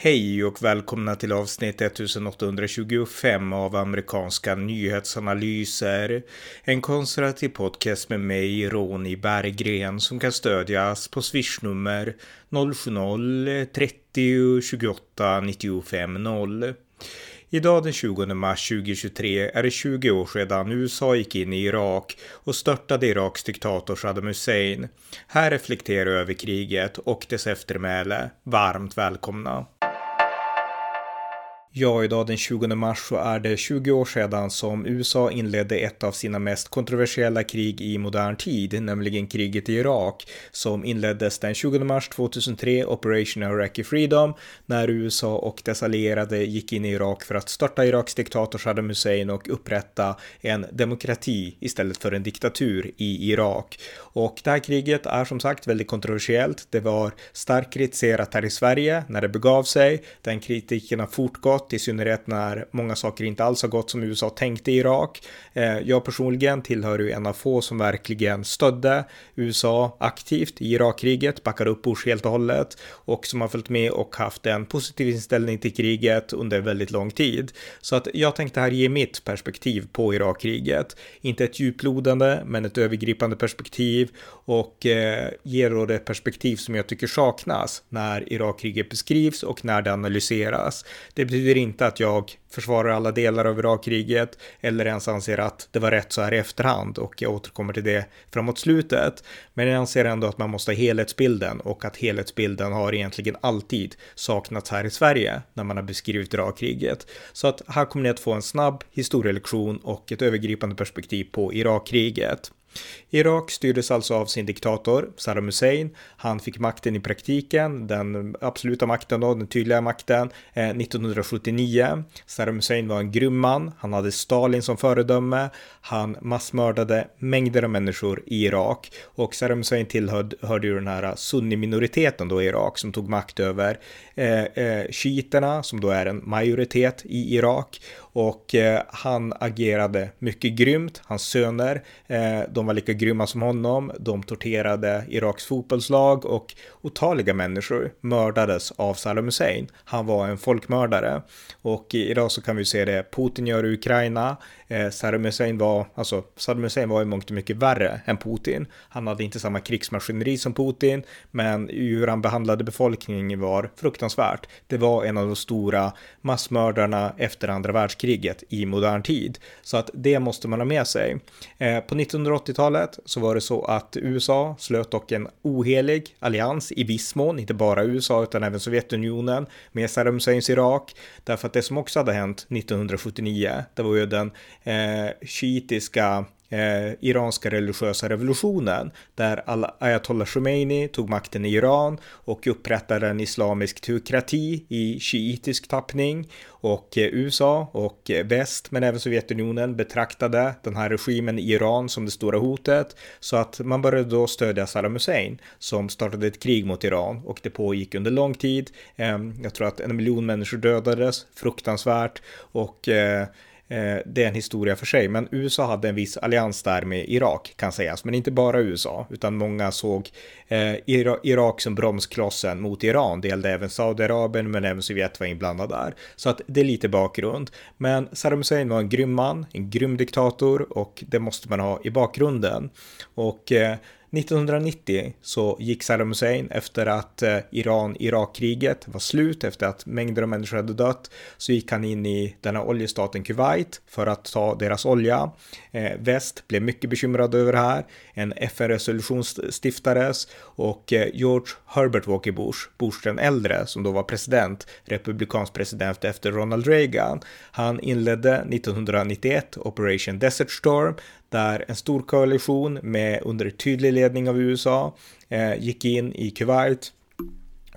Hej och välkomna till avsnitt 1825 av amerikanska nyhetsanalyser. En konservativ podcast med mig, Ronny Berggren, som kan stödjas på swishnummer 070-30 28 95 0. Idag den 20 mars 2023 är det 20 år sedan USA gick in i Irak och störtade Iraks diktator Saddam Hussein. Här reflekterar jag över kriget och dess eftermäle. Varmt välkomna! Ja, idag den 20 mars så är det 20 år sedan som USA inledde ett av sina mest kontroversiella krig i modern tid, nämligen kriget i Irak, som inleddes den 20 mars 2003, Operation Iraqi Freedom, när USA och dess allierade gick in i Irak för att störta Iraks diktator Saddam Hussein och upprätta en demokrati istället för en diktatur i Irak. Och det här kriget är som sagt väldigt kontroversiellt. Det var starkt kritiserat här i Sverige när det begav sig. Den kritiken har fortgått i synnerhet när många saker inte alls har gått som USA tänkte i Irak. Eh, jag personligen tillhör ju en av få som verkligen stödde USA aktivt i Irakkriget, backade upp Bush helt och hållet och som har följt med och haft en positiv inställning till kriget under väldigt lång tid. Så att jag tänkte här ge mitt perspektiv på Irakkriget. Inte ett djuplodande, men ett övergripande perspektiv och eh, ger då det perspektiv som jag tycker saknas när Irakkriget beskrivs och när det analyseras. Det betyder inte att jag försvarar alla delar av Irakkriget eller ens anser att det var rätt så här i efterhand och jag återkommer till det framåt slutet. Men jag anser ändå att man måste ha helhetsbilden och att helhetsbilden har egentligen alltid saknats här i Sverige när man har beskrivit Irakkriget. Så att här kommer ni att få en snabb historielektion och ett övergripande perspektiv på Irakkriget. Irak styrdes alltså av sin diktator Saddam Hussein. Han fick makten i praktiken, den absoluta makten då, den tydliga makten, eh, 1979. Saddam Hussein var en grym man, han hade Stalin som föredöme, han massmördade mängder av människor i Irak och Saddam Hussein tillhörde ju den här sunni-minoriteten då i Irak som tog makt över eh, eh, shiiterna som då är en majoritet i Irak och eh, han agerade mycket grymt. Hans söner, eh, de var lika grymma som honom. De torterade Iraks fotbollslag och otaliga människor mördades av Saddam Hussein. Han var en folkmördare och idag så kan vi se det Putin gör i Ukraina. Eh, Saddam Hussein var, alltså Saddam Hussein var i mångt och mycket värre än Putin. Han hade inte samma krigsmaskineri som Putin, men hur han behandlade befolkningen var fruktansvärt. Det var en av de stora massmördarna efter andra världskriget i modern tid. Så att det måste man ha med sig. Eh, på 1980-talet så var det så att USA slöt dock en ohelig allians i viss mån, inte bara USA utan även Sovjetunionen med Saddam Husseins Irak. Därför att det som också hade hänt 1979, det var ju den eh, shiitiska eh, iranska religiösa revolutionen där ayatollah Khomeini tog makten i Iran och upprättade en islamisk teokrati i shiitisk tappning. Och eh, USA och eh, väst men även Sovjetunionen betraktade den här regimen i Iran som det stora hotet. Så att man började då stödja Saddam Hussein som startade ett krig mot Iran. Och det pågick under lång tid. Eh, jag tror att en miljon människor dödades, fruktansvärt. Och eh, Eh, det är en historia för sig, men USA hade en viss allians där med Irak kan sägas, men inte bara USA, utan många såg eh, Irak som bromsklossen mot Iran. Det gällde även Saudiarabien, men även Sovjet var inblandad där. Så att det är lite bakgrund. Men Saddam Hussein var en grym man, en grym diktator och det måste man ha i bakgrunden. Och eh, 1990 så gick Saddam Hussein efter att eh, Iran-Irak-kriget var slut, efter att mängder av människor hade dött, så gick han in i denna oljestaten Kuwait för att ta deras olja. Eh, väst blev mycket bekymrade över det här. En FN-resolution stiftades och eh, George Herbert Walker Bush, Bush den äldre, som då var president, republikansk president efter Ronald Reagan, han inledde 1991 Operation Desert Storm där en stor koalition med under tydlig ledning av USA eh, gick in i Kuwait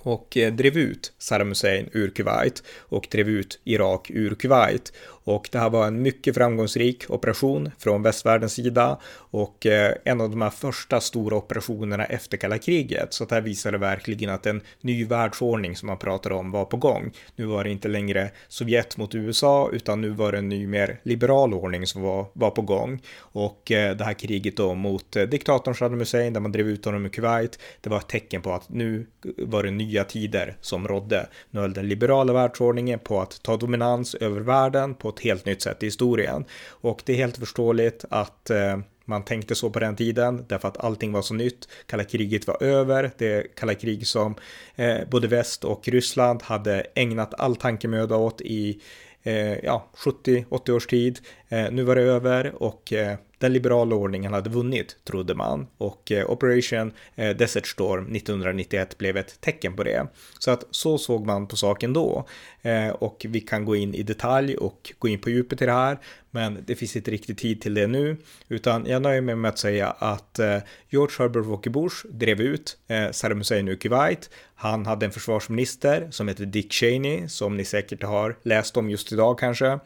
och eh, drev ut Saddam Hussein ur Kuwait och drev ut Irak ur Kuwait och det här var en mycket framgångsrik operation från västvärldens sida och eh, en av de här första stora operationerna efter kalla kriget. Så det här visade verkligen att en ny världsordning som man pratade om var på gång. Nu var det inte längre Sovjet mot USA utan nu var det en ny mer liberal ordning som var, var på gång och eh, det här kriget då mot eh, diktatorn Saddam Hussein där man drev ut honom i Kuwait. Det var ett tecken på att nu var det nya tider som rådde. Nu höll den liberala världsordningen på att ta dominans över världen på ett helt nytt sätt i historien och det är helt förståeligt att eh, man tänkte så på den tiden därför att allting var så nytt. Kalla kriget var över. Det kalla krig som eh, både väst och Ryssland hade ägnat all tankemöda åt i eh, ja, 70-80 års tid. Eh, nu var det över och eh, den liberala ordningen hade vunnit, trodde man, och eh, Operation eh, Desert Storm 1991 blev ett tecken på det. Så att så såg man på saken då. Eh, och vi kan gå in i detalj och gå in på djupet i det här, men det finns inte riktigt tid till det nu, utan jag nöjer mig med att säga att eh, George Herbert Walker Bush drev ut eh, Saddam Hussein ur Kuwait. Han hade en försvarsminister som heter Dick Cheney, som ni säkert har läst om just idag kanske.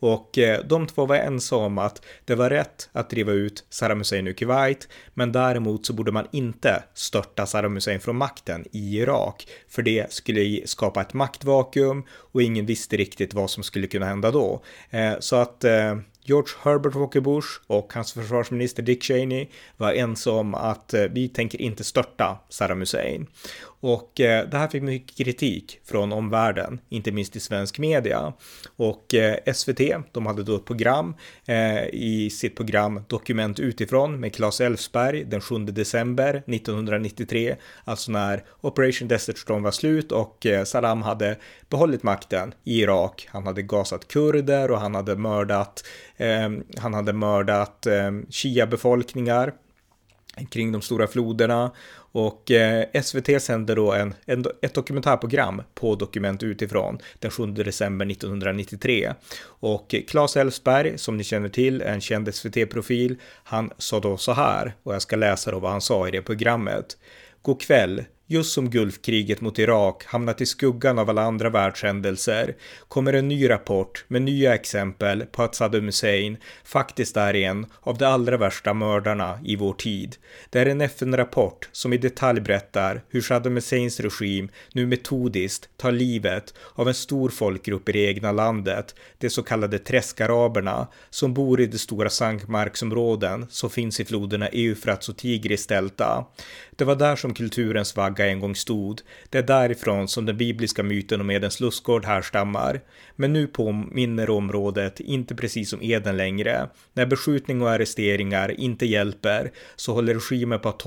Och eh, de två var ense om att det var rätt att driva ut Saddam Hussein ur Kuwait, men däremot så borde man inte störta Saddam Hussein från makten i Irak, för det skulle skapa ett maktvakuum och ingen visste riktigt vad som skulle kunna hända då. Eh, så att eh, George Herbert Walker Bush och hans försvarsminister Dick Cheney var ense om att vi tänker inte störta Saddam Hussein. Och eh, det här fick mycket kritik från omvärlden, inte minst i svensk media. Och eh, SVT, de hade då ett program eh, i sitt program Dokument utifrån med Claes Elfsberg den 7 december 1993, alltså när Operation Desert Storm var slut och eh, Saddam hade behållit makten i Irak. Han hade gasat kurder och han hade mördat, eh, han hade mördat eh, shia-befolkningar kring de stora floderna och eh, SVT sände då en, en, ett dokumentärprogram på Dokument utifrån den 7 december 1993. Och Claes Elfsberg, som ni känner till, en känd SVT-profil, han sa då så här, och jag ska läsa då vad han sa i det programmet. God kväll, Just som Gulfkriget mot Irak hamnat i skuggan av alla andra världshändelser kommer en ny rapport med nya exempel på att Saddam Hussein faktiskt är en av de allra värsta mördarna i vår tid. Det är en FN-rapport som i detalj berättar hur Saddam Husseins regim nu metodiskt tar livet av en stor folkgrupp i det egna landet, de så kallade träskaraberna, som bor i de stora sankmarksområden som finns i floderna Eufrats och Tigris delta. Det var där som kulturens vagga en gång stod. Det är därifrån som den bibliska myten om Edens lustgård härstammar. Men nu påminner området inte precis om Eden längre. När beskjutning och arresteringar inte hjälper så håller regimen på att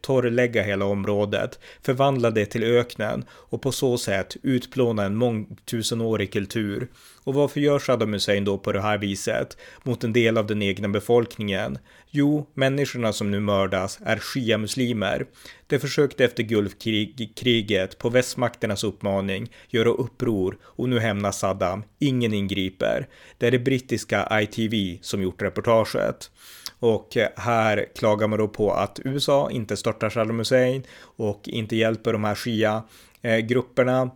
torrlägga hela området, förvandla det till öknen och på så sätt utplåna en mångtusenårig kultur. Och varför gör Saddam Hussein då på det här viset mot en del av den egna befolkningen? Jo, människorna som nu mördas är shia-muslimer. De försökte efter Gulfkriget på västmakternas uppmaning göra uppror och nu hämnas Saddam. Ingen ingriper. Det är det brittiska ITV som gjort reportaget. Och eh, här klagar man då på att USA inte störtar Saddam Hussein och inte hjälper de här shia-grupperna eh,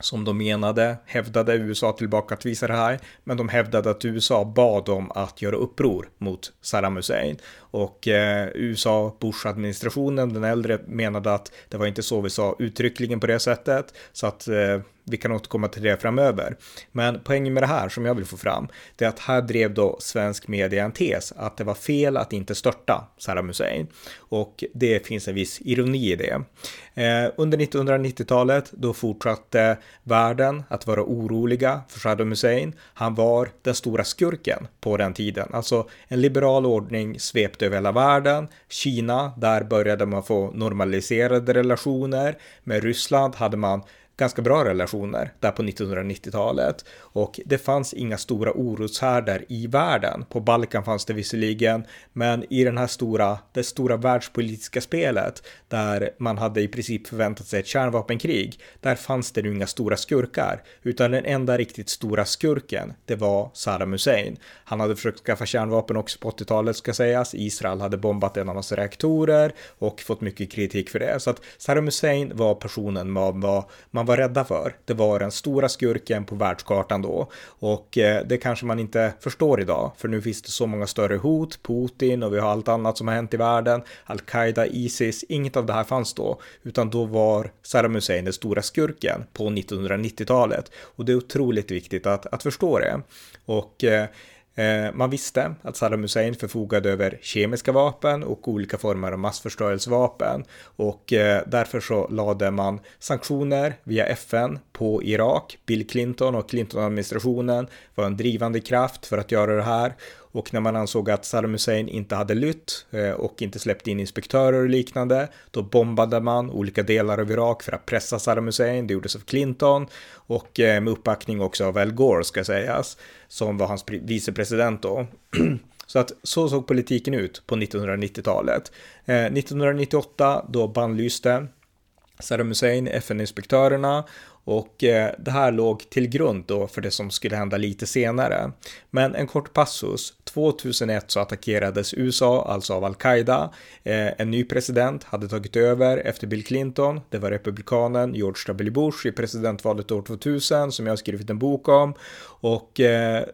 som de menade hävdade USA tillbaka att visa det här, men de hävdade att USA bad dem att göra uppror mot Saddam Hussein. Och eh, USA, Bush-administrationen, den äldre, menade att det var inte så vi sa uttryckligen på det sättet, så att eh, vi kan återkomma till det framöver. Men poängen med det här som jag vill få fram, det är att här drev då svensk media en tes att det var fel att inte störta Saddam Hussein. Och det finns en viss ironi i det. Eh, under 1990-talet då fortsatte världen att vara oroliga för Saddam Hussein. Han var den stora skurken på den tiden. Alltså en liberal ordning svepte över hela världen. Kina, där började man få normaliserade relationer. Med Ryssland hade man ganska bra relationer där på 1990-talet och det fanns inga stora oroshärdar i världen. På Balkan fanns det visserligen, men i den här stora, det stora världspolitiska spelet där man hade i princip förväntat sig ett kärnvapenkrig, där fanns det nu inga stora skurkar, utan den enda riktigt stora skurken, det var Saddam Hussein. Han hade försökt skaffa kärnvapen också på 80-talet ska sägas. Israel hade bombat en av hans reaktorer och fått mycket kritik för det. Så att Saddam Hussein var personen man var, man man var rädda för, det var den stora skurken på världskartan då. Och eh, det kanske man inte förstår idag, för nu finns det så många större hot, Putin och vi har allt annat som har hänt i världen, Al-Qaida, Isis, inget av det här fanns då, utan då var Saddam Hussein den stora skurken på 1990-talet. Och det är otroligt viktigt att, att förstå det. Och eh, Eh, Eh, man visste att Saddam Hussein förfogade över kemiska vapen och olika former av massförstörelsevapen och eh, därför så lade man sanktioner via FN på Irak. Bill Clinton och Clinton-administrationen var en drivande kraft för att göra det här och när man ansåg att Saddam Hussein inte hade lytt eh, och inte släppt in inspektörer och liknande, då bombade man olika delar av Irak för att pressa Saddam Hussein. Det gjordes av Clinton och eh, med uppbackning också av Al Gore ska sägas, som var hans vicepresident då. Så att så såg politiken ut på 1990-talet. 1998 eh, då bannlyste Saddam Hussein FN-inspektörerna och eh, det här låg till grund då för det som skulle hända lite senare. Men en kort passus. 2001 så attackerades USA, alltså av Al-Qaida. Eh, en ny president hade tagit över efter Bill Clinton. Det var republikanen George W. Bush i presidentvalet år 2000 som jag har skrivit en bok om. Och eh,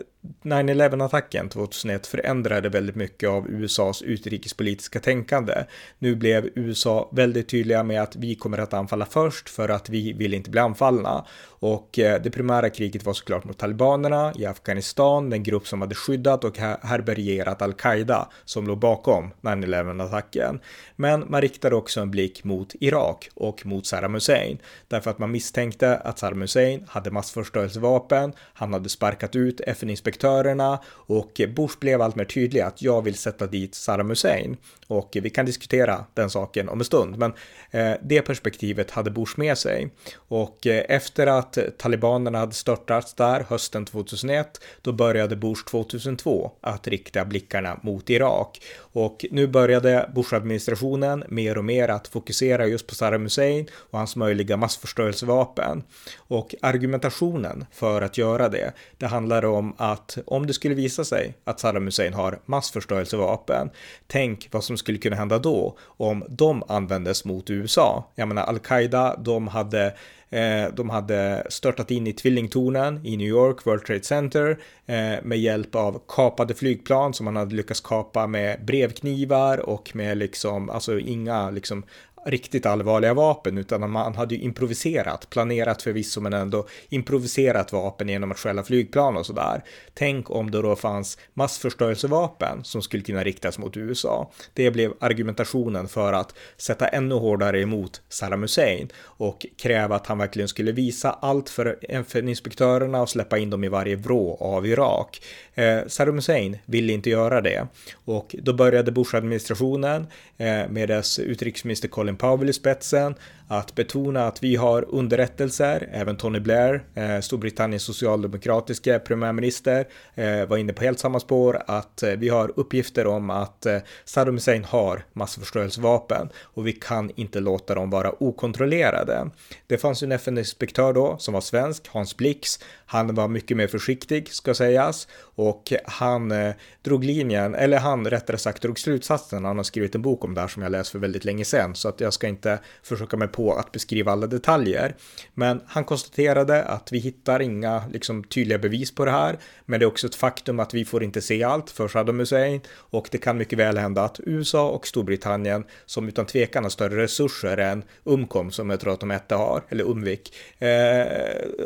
9-11-attacken 2001 förändrade väldigt mycket av USAs utrikespolitiska tänkande. Nu blev USA väldigt tydliga med att vi kommer att anfalla först för att vi vill inte bli anfallna. Och eh, det primära kriget var såklart mot talibanerna i Afghanistan, den grupp som hade skyddat och härbärgerat al-Qaida som låg bakom 9-11-attacken. Men man riktade också en blick mot Irak och mot Saddam Hussein därför att man misstänkte att Saddam Hussein hade massförstörelsevapen, han hade sparkat ut FN-inspektörerna och Bush blev allt mer tydlig att jag vill sätta dit Saddam Hussein. Och vi kan diskutera den saken om en stund, men eh, det perspektivet hade Bush med sig. Och eh, efter att Eh, talibanerna hade störtats där hösten 2001, då började Bush 2002 att rikta blickarna mot Irak. Och nu började Bush-administrationen mer och mer att fokusera just på Saddam Hussein och hans möjliga massförstörelsevapen. Och argumentationen för att göra det, det handlar om att om det skulle visa sig att Saddam Hussein har massförstörelsevapen, tänk vad som skulle kunna hända då om de användes mot USA. Jag menar, al-Qaida, de hade Eh, de hade störtat in i tvillingtornen i New York, World Trade Center, eh, med hjälp av kapade flygplan som man hade lyckats kapa med brevknivar och med liksom, alltså inga liksom riktigt allvarliga vapen utan man hade ju improviserat, planerat förvisso men ändå improviserat vapen genom att skälla flygplan och sådär. Tänk om det då fanns massförstörelsevapen som skulle kunna riktas mot USA. Det blev argumentationen för att sätta ännu hårdare emot Saddam Hussein och kräva att han verkligen skulle visa allt för FN-inspektörerna och släppa in dem i varje vrå av Irak. Eh, Saddam Hussein ville inte göra det. Och då började Bush-administrationen eh, med dess utrikesminister Colin Colin Powell i spetsen, att betona att vi har underrättelser, även Tony Blair, eh, Storbritanniens socialdemokratiska premiärminister, eh, var inne på helt samma spår, att eh, vi har uppgifter om att eh, Saddam Hussein har massförstörelsevapen och vi kan inte låta dem vara okontrollerade. Det fanns ju en FN-inspektör då som var svensk, Hans Blix. Han var mycket mer försiktig ska sägas och han eh, drog linjen, eller han rättare sagt drog slutsatsen. Han har skrivit en bok om det här som jag läst för väldigt länge sedan så att jag ska inte försöka mig på att beskriva alla detaljer. Men han konstaterade att vi hittar inga liksom, tydliga bevis på det här. Men det är också ett faktum att vi får inte se allt för Saddam Hussein och det kan mycket väl hända att USA och Storbritannien som utan tvekan har större resurser än Umkom som jag tror att de hette har, eller Umvik, eh,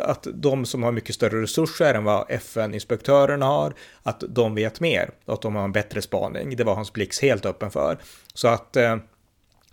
att de som har mycket större resurser än vad FN-inspektörerna har, att de vet mer och att de har en bättre spaning. Det var Hans Blix helt öppen för. Så att eh,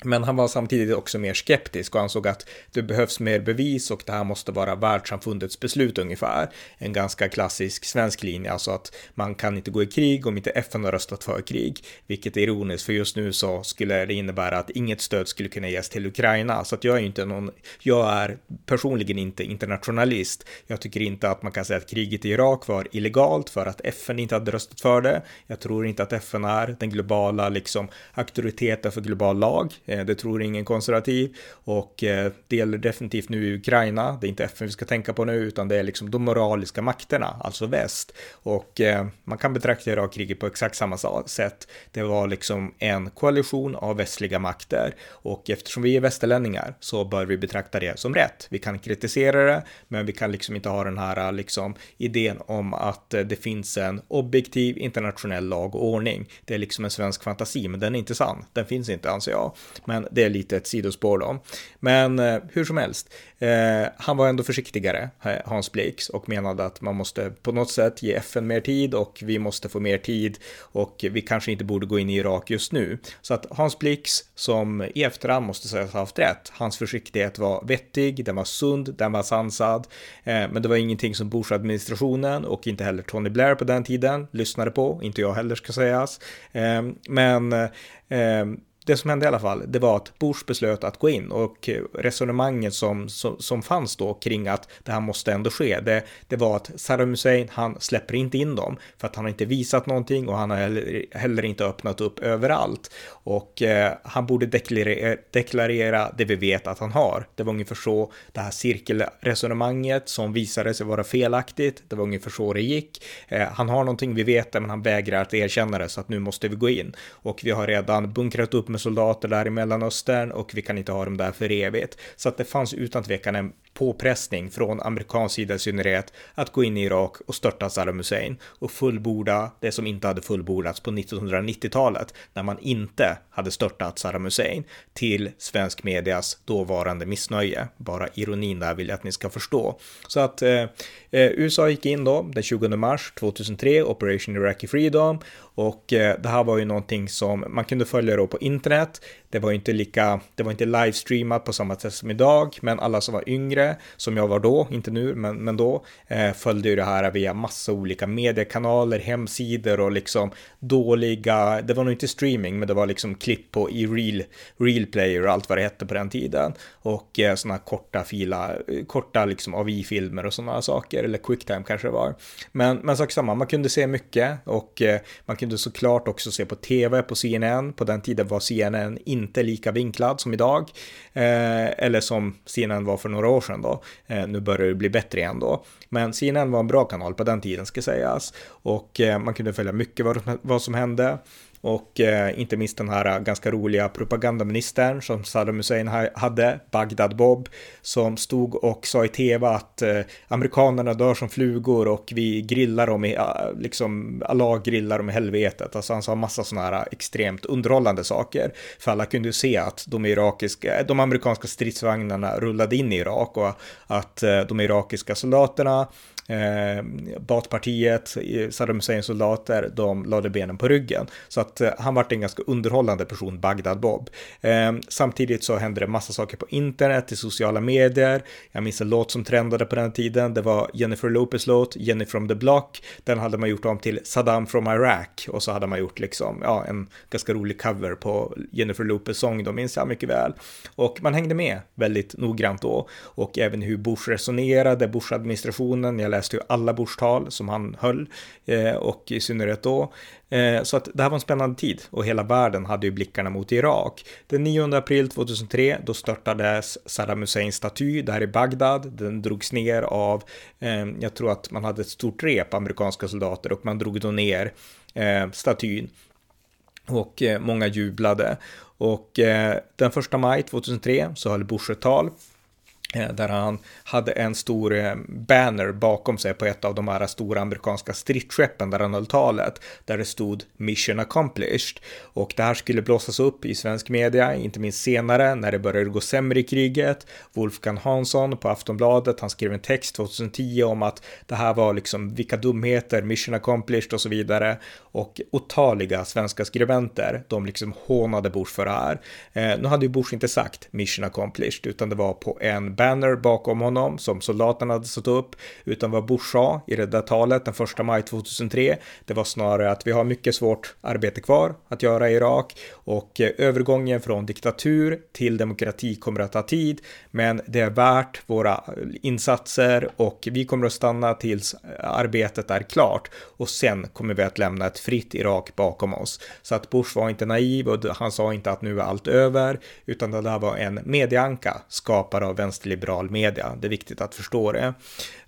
men han var samtidigt också mer skeptisk och ansåg att det behövs mer bevis och det här måste vara världssamfundets beslut ungefär. En ganska klassisk svensk linje, alltså att man kan inte gå i krig om inte FN har röstat för krig, vilket är ironiskt för just nu så skulle det innebära att inget stöd skulle kunna ges till Ukraina, så att jag är inte någon, jag är personligen inte internationalist. Jag tycker inte att man kan säga att kriget i Irak var illegalt för att FN inte hade röstat för det. Jag tror inte att FN är den globala liksom auktoriteten för global lag Eh, det tror ingen konservativ och eh, det gäller definitivt nu i Ukraina. Det är inte FN vi ska tänka på nu, utan det är liksom de moraliska makterna, alltså väst. Och eh, man kan betrakta Irakkriget på exakt samma sätt. Det var liksom en koalition av västliga makter och eftersom vi är västerlänningar så bör vi betrakta det som rätt. Vi kan kritisera det, men vi kan liksom inte ha den här liksom idén om att det finns en objektiv internationell lag och ordning. Det är liksom en svensk fantasi, men den är inte sann. Den finns inte anser jag. Men det är lite ett sidospår då. Men eh, hur som helst, eh, han var ändå försiktigare, eh, Hans Blix, och menade att man måste på något sätt ge FN mer tid och vi måste få mer tid och vi kanske inte borde gå in i Irak just nu. Så att Hans Blix, som i efterhand måste sägas ha haft rätt, hans försiktighet var vettig, den var sund, den var sansad, eh, men det var ingenting som Bush-administrationen och inte heller Tony Blair på den tiden lyssnade på, inte jag heller ska sägas. Eh, men eh, det som hände i alla fall, det var att Bush beslöt att gå in och resonemanget som, som, som fanns då kring att det här måste ändå ske, det, det var att Saddam Hussein, han släpper inte in dem för att han har inte visat någonting och han har heller, heller inte öppnat upp överallt. Och eh, han borde deklarera, deklarera det vi vet att han har. Det var ungefär så det här cirkelresonemanget som visade sig vara felaktigt. Det var ungefär så det gick. Eh, han har någonting, vi vet det, men han vägrar att erkänna det så att nu måste vi gå in. Och vi har redan bunkrat upp med soldater där i Mellanöstern och vi kan inte ha dem där för evigt. Så att det fanns utan tvekan en påpressning från amerikansk sida i synnerhet att gå in i Irak och störta Saddam Hussein och fullborda det som inte hade fullbordats på 1990-talet när man inte hade störtat Saddam Hussein till svensk medias dåvarande missnöje. Bara ironin där vill jag att ni ska förstå. Så att eh, eh USA gick in då den 20 mars 2003, Operation Iraqi Freedom och eh, det här var ju någonting som man kunde följa då på internet. Det var inte lika, det var inte livestreamat på samma sätt som idag, men alla som var yngre, som jag var då, inte nu, men, men då, eh, följde ju det här via massa olika mediekanaler, hemsidor och liksom dåliga, det var nog inte streaming, men det var liksom klipp på i real, real player och allt vad det hette på den tiden. Och eh, sådana korta fila, eh, korta liksom AVI-filmer och sådana saker, eller quicktime kanske det var. Men, men sak samma, man kunde se mycket och eh, man kunde såklart också se på tv på CNN, på den tiden var CNN inte lika vinklad som idag. Eh, eller som CNN var för några år sedan då. Eh, nu börjar det bli bättre igen då. Men CNN var en bra kanal på den tiden ska sägas. Och eh, man kunde följa mycket vad, vad som hände och eh, inte minst den här eh, ganska roliga propagandaministern som Saddam Hussein hade, Bagdad Bob, som stod och sa i tv att eh, amerikanerna dör som flugor och vi grillar dem i, eh, liksom Allah grillar dem i helvetet. Alltså han sa massa sådana här eh, extremt underhållande saker. För alla kunde ju se att de irakiska, de amerikanska stridsvagnarna rullade in i Irak och att eh, de irakiska soldaterna eh, Baathpartiet, eh, Saddam Husseins soldater, de lade benen på ryggen. Så att eh, han vart en ganska underhållande person, Bagdad Bob. Eh, samtidigt så hände det massa saker på internet, i sociala medier. Jag minns en låt som trendade på den tiden. Det var Jennifer Lopez låt, Jenny from the Block. Den hade man gjort om till Saddam from Iraq och så hade man gjort liksom, ja, en ganska rolig cover på Jennifer Lopez sång, De minns jag mycket väl. Och man hängde med väldigt noggrant då och även hur Bush resonerade, Bush-administrationen. Jag läste Läste ju alla Bush-tal som han höll eh, och i synnerhet då. Eh, så att det här var en spännande tid och hela världen hade ju blickarna mot Irak. Den 9 april 2003 då störtades Saddam Husseins staty där i Bagdad. Den drogs ner av, eh, jag tror att man hade ett stort rep amerikanska soldater och man drog då ner statyn och många jublade. Och den första maj 2003 så höll Bush ett tal Eh, där han hade en stor eh, banner bakom sig på ett av de här stora amerikanska stridsskeppen där han höll talet, där det stod “Mission accomplished” och det här skulle blåsas upp i svensk media, inte minst senare när det började gå sämre i kriget. Wolfgang Hansson på Aftonbladet, han skrev en text 2010 om att det här var liksom vilka dumheter, mission accomplished och så vidare och otaliga svenska skribenter, de liksom hånade Bush för det här. Eh, nu hade ju Bush inte sagt mission accomplished, utan det var på en banner bakom honom som soldaterna hade satt upp, utan vad Bush sa i det där talet den 1 maj 2003, det var snarare att vi har mycket svårt arbete kvar att göra i Irak och eh, övergången från diktatur till demokrati kommer att ta tid, men det är värt våra eh, insatser och vi kommer att stanna tills eh, arbetet är klart och sen kommer vi att lämna ett fritt Irak bakom oss. Så att Bush var inte naiv och han sa inte att nu är allt över, utan det där var en medieanka skapad av vänster vänsterliberal media. Det är viktigt att förstå det.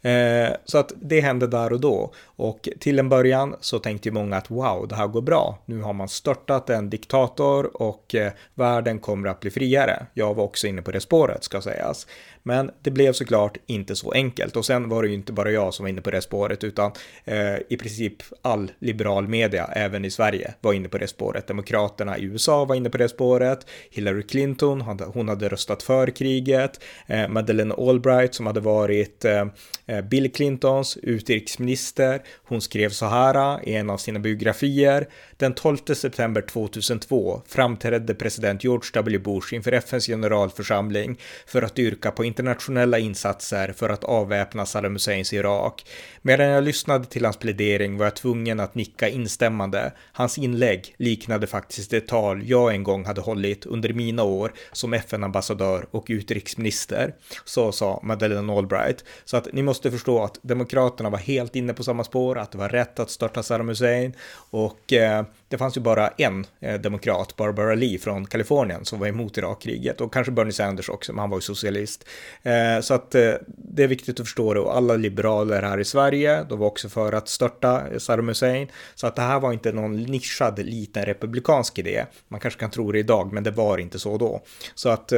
Eh, så att det hände där och då. Och till en början så tänkte ju många att wow, det här går bra. Nu har man störtat en diktator och eh, världen kommer att bli friare. Jag var också inne på det spåret ska sägas. Men det blev såklart inte så enkelt och sen var det ju inte bara jag som var inne på det spåret utan eh, i princip all liberal media, även i Sverige, var inne på det spåret. Demokraterna i USA var inne på det spåret. Hillary Clinton, hon hade röstat för kriget. Eh, Madeleine Albright som hade varit eh, eh, Bill Clintons utrikesminister. Hon skrev så här i en av sina biografier. Den 12 september 2002 framträdde president George W. Bush inför FNs generalförsamling för att yrka på internationella insatser för att avväpna Saddam Husseins Irak. Medan jag lyssnade till hans plädering var jag tvungen att nicka instämmande. Hans inlägg liknade faktiskt det tal jag en gång hade hållit under mina år som FN-ambassadör och utrikesminister. Så sa Madeleine Albright. Så att ni måste förstå att Demokraterna var helt inne på samma spår, att det var rätt att störta Saddam Hussein och eh, det fanns ju bara en eh, demokrat, Barbara Lee från Kalifornien, som var emot Irakkriget och kanske Bernie Sanders också, men han var ju socialist. Eh, så att eh, det är viktigt att förstå det och alla liberaler här i Sverige, de var också för att störta Saddam Hussein. Så att det här var inte någon nischad liten republikansk idé. Man kanske kan tro det idag, men det var inte så då. Så att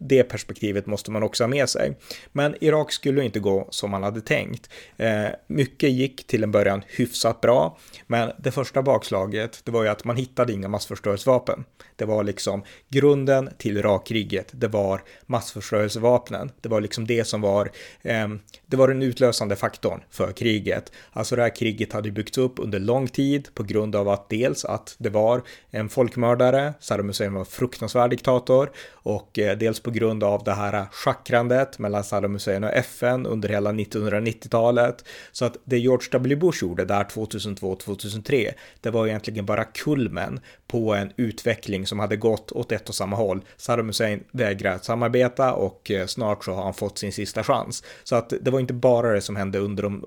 det perspektivet måste man också ha med sig. Men Irak skulle inte gå som man hade tänkt. Eh, mycket gick till en början hyfsat bra, men det första bakslaget, det var ju att man hittade inga massförstörelsevapen. Det var liksom grunden till Irakkriget, det var massförstörelsevapnen. Det var liksom det som var, eh, det var den utlösande faktorn för kriget. Alltså det här kriget hade byggts upp under lång tid på grund av att dels att det var en folkmördare, Saddam Hussein var en fruktansvärd diktator och eh, dels på grund av det här schackrandet mellan Saddam Hussein och FN under hela 1990-talet. Så att det George W. Bush gjorde där 2002-2003, det var egentligen bara kulmen på en utveckling som hade gått åt ett och samma håll. Saddam Hussein vägrar att samarbeta och eh, snart så har han fått sin sista chans. Så att det var inte bara det som hände under de,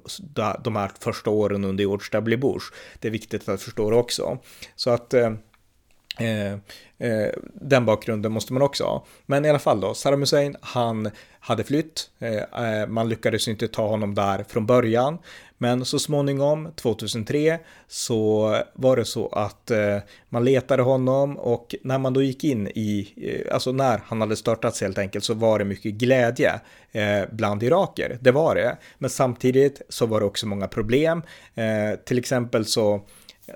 de här första åren under George W. Bush. Det är viktigt att förstå det också. Så att eh, eh, Eh, den bakgrunden måste man också ha. Men i alla fall då, Saddam Hussein, han hade flytt. Eh, eh man lyckades inte ta honom där från början. Men så småningom, 2003, så var det så att eh, man letade honom och när man då gick in i, eh, alltså när han hade startats helt enkelt, så var det mycket glädje eh, bland iraker. Det var det. Men samtidigt så var det också många problem. Eh, till exempel så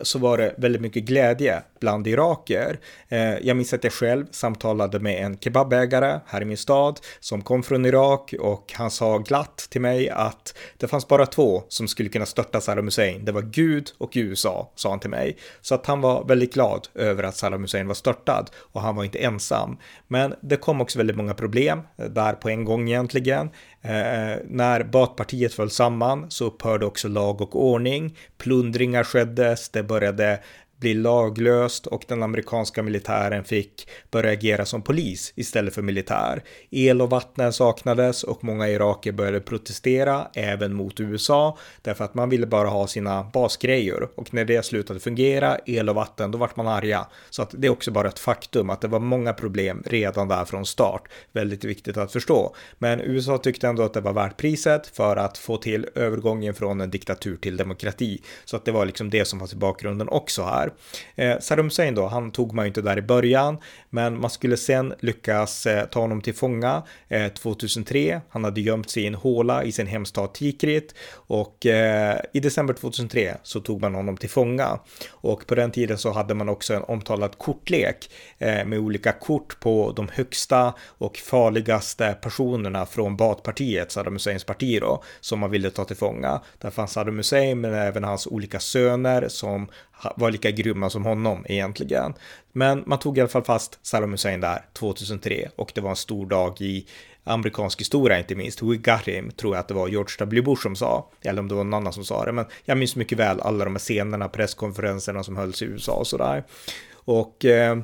så var det väldigt mycket glädje bland iraker. Eh, jag minns att jag själv samtalade med en kebabägare här i min stad som kom från Irak och han sa glatt till mig att det fanns bara två som skulle kunna störta Saddam Hussein. Det var Gud och USA, sa han till mig. Så att han var väldigt glad över att Saddam Hussein var störtad och han var inte ensam. Men det kom också väldigt många problem eh, där på en gång egentligen. Eh, när Baathpartiet föll samman så upphörde också lag och ordning. Plundringar skeddes, det började bli laglöst och den amerikanska militären fick börja agera som polis istället för militär. El och vatten saknades och många iraker började protestera även mot USA därför att man ville bara ha sina basgrejer och när det slutade fungera, el och vatten, då vart man arga. Så att det är också bara ett faktum att det var många problem redan där från start. Väldigt viktigt att förstå. Men USA tyckte ändå att det var värt priset för att få till övergången från en diktatur till demokrati. Så att det var liksom det som fanns i bakgrunden också här där. Eh, Saddam Hussein då, han tog man ju inte där i början, men man skulle sen lyckas eh, ta honom till fånga eh, 2003. Han hade gömt sig i en håla i sin hemstad Tikrit och eh, i december 2003 så tog man honom till fånga och på den tiden så hade man också en omtalad kortlek eh, med olika kort på de högsta och farligaste personerna från Baathpartiet, Saddam Husseins parti då, som man ville ta till fånga. Där fanns Saddam Hussein men även hans olika söner som var lika grymma som honom egentligen. Men man tog i alla fall fast Saddam Hussein där 2003 och det var en stor dag i amerikansk historia inte minst. We got him, tror jag att det var George W. Bush som sa, eller om det var någon annan som sa det, men jag minns mycket väl alla de här scenerna, presskonferenserna som hölls i USA och sådär. Och eh,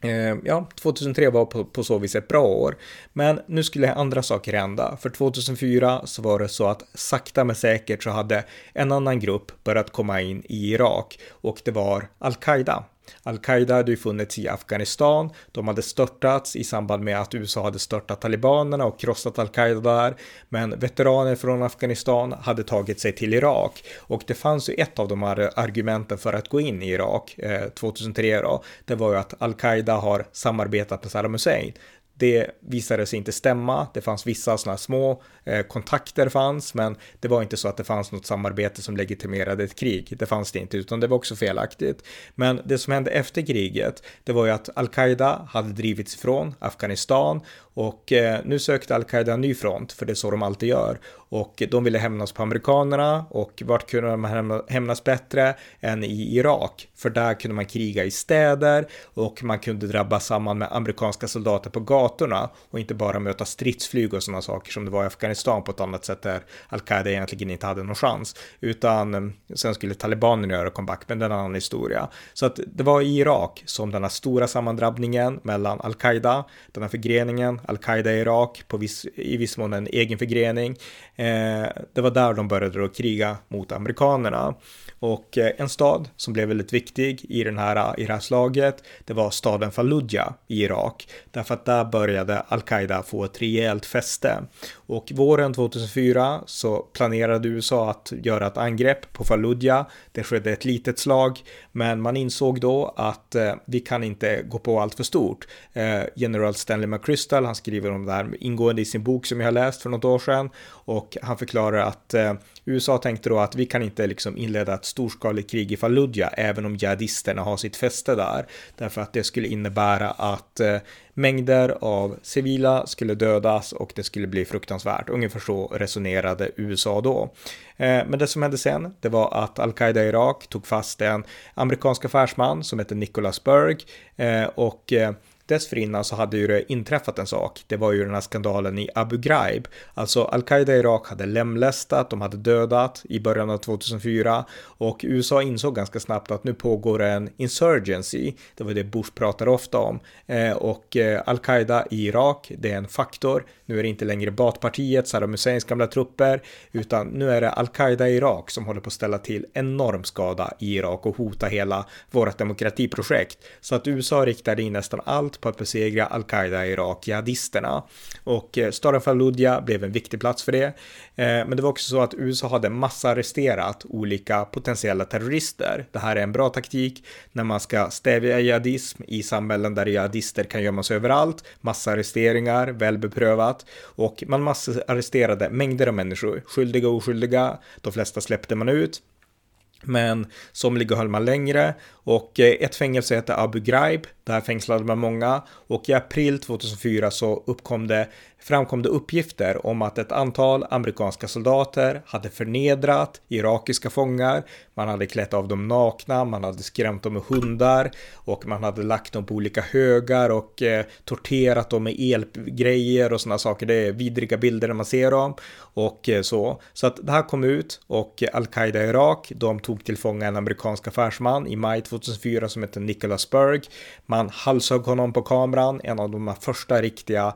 Eh, ja, 2003 var på, på så vis ett bra år. Men nu skulle andra saker hända. För 2004 så var det så att sakta men säkert så hade en annan grupp börjat komma in i Irak och det var Al-Qaida. Al-Qaida hade ju funnits i Afghanistan. De hade störtats i samband med att USA hade störtat talibanerna och krossat Al-Qaida där. Men veteraner från Afghanistan hade tagit sig till Irak och det fanns ju ett av de här argumenten för att gå in i Irak eh, 2003 då. Det var ju att Al-Qaida har samarbetat med Saddam Hussein. Det visade sig inte stämma. Det fanns vissa sådana små eh, kontakter fanns, men det var inte så att det fanns något samarbete som legitimerade ett krig. Det fanns det inte, utan det var också felaktigt. Men det som hände efter kriget, det var ju att al-Qaida hade drivits ifrån Afghanistan och eh, nu sökte al-Qaida en ny front, för det är så de alltid gör. Och de ville hämnas på amerikanerna och vart kunde de hämnas bättre än i Irak? För där kunde man kriga i städer och man kunde drabba samman med amerikanska soldater på gatorna och inte bara möta stridsflyg och sådana saker som det var i Afghanistan på ett annat sätt där al-Qaida egentligen inte hade någon chans. Utan eh, sen skulle talibanerna göra comeback, men det är en annan historia. Så att det var i Irak som den här stora sammandrabbningen mellan al-Qaida, den här förgreningen, al-Qaida i Irak, på viss, i viss mån en egen förgrening, Eh, det var där de började då kriga mot amerikanerna. Och eh, en stad som blev väldigt viktig i, den här, i det här slaget, det var staden Fallujah i Irak. Därför att där började al-Qaida få ett rejält fäste. Och våren 2004 så planerade USA att göra ett angrepp på Fallujah. Det skedde ett litet slag, men man insåg då att eh, vi kan inte gå på allt för stort. Eh, General Stanley McChrystal, han skriver om det här ingående i sin bok som jag har läst för något år sedan och han förklarar att eh, USA tänkte då att vi kan inte liksom inleda ett storskaligt krig i Fallujah även om jihadisterna har sitt fäste där. Därför att det skulle innebära att eh, mängder av civila skulle dödas och det skulle bli fruktansvärt. Ungefär så resonerade USA då. Eh, men det som hände sen, det var att al-Qaida i Irak tog fast en amerikansk affärsman som hette Nicholas Berg eh, och eh, Dessförinnan så hade ju det inträffat en sak. Det var ju den här skandalen i Abu Ghraib. Alltså al-Qaida i Irak hade lemlästat, de hade dödat i början av 2004 och USA insåg ganska snabbt att nu pågår en insurgency. Det var det Bush pratade ofta om. Eh, och eh, al-Qaida i Irak, det är en faktor. Nu är det inte längre Baathpartiet, Saddam Husseins gamla trupper, utan nu är det al-Qaida i Irak som håller på att ställa till enorm skada i Irak och hota hela vårt demokratiprojekt. Så att USA riktade in nästan allt på att besegra al-Qaida i Irak, jihadisterna. Och eh, staden Fallujah blev en viktig plats för det. Eh, men det var också så att USA hade massarresterat olika potentiella terrorister. Det här är en bra taktik när man ska stävja jihadism i samhällen där jihadister kan gömma sig överallt. Massarresteringar, och man massarresterade mängder av människor, skyldiga och oskyldiga. De flesta släppte man ut. Men somliga höll man längre och eh, ett fängelse hette Abu Ghraib. Där fängslade man många och i april 2004 så uppkom det framkom det uppgifter om att ett antal amerikanska soldater hade förnedrat irakiska fångar. Man hade klätt av dem nakna, man hade skrämt dem med hundar och man hade lagt dem på olika högar och eh, torterat dem med elgrejer och sådana saker. Det är vidriga bilder när man ser dem och eh, så. Så att det här kom ut och al-Qaida i Irak, de tog till fånga en amerikansk affärsman i maj 2004 som heter Nicholas Berg. Man halshögg honom på kameran, en av de första riktiga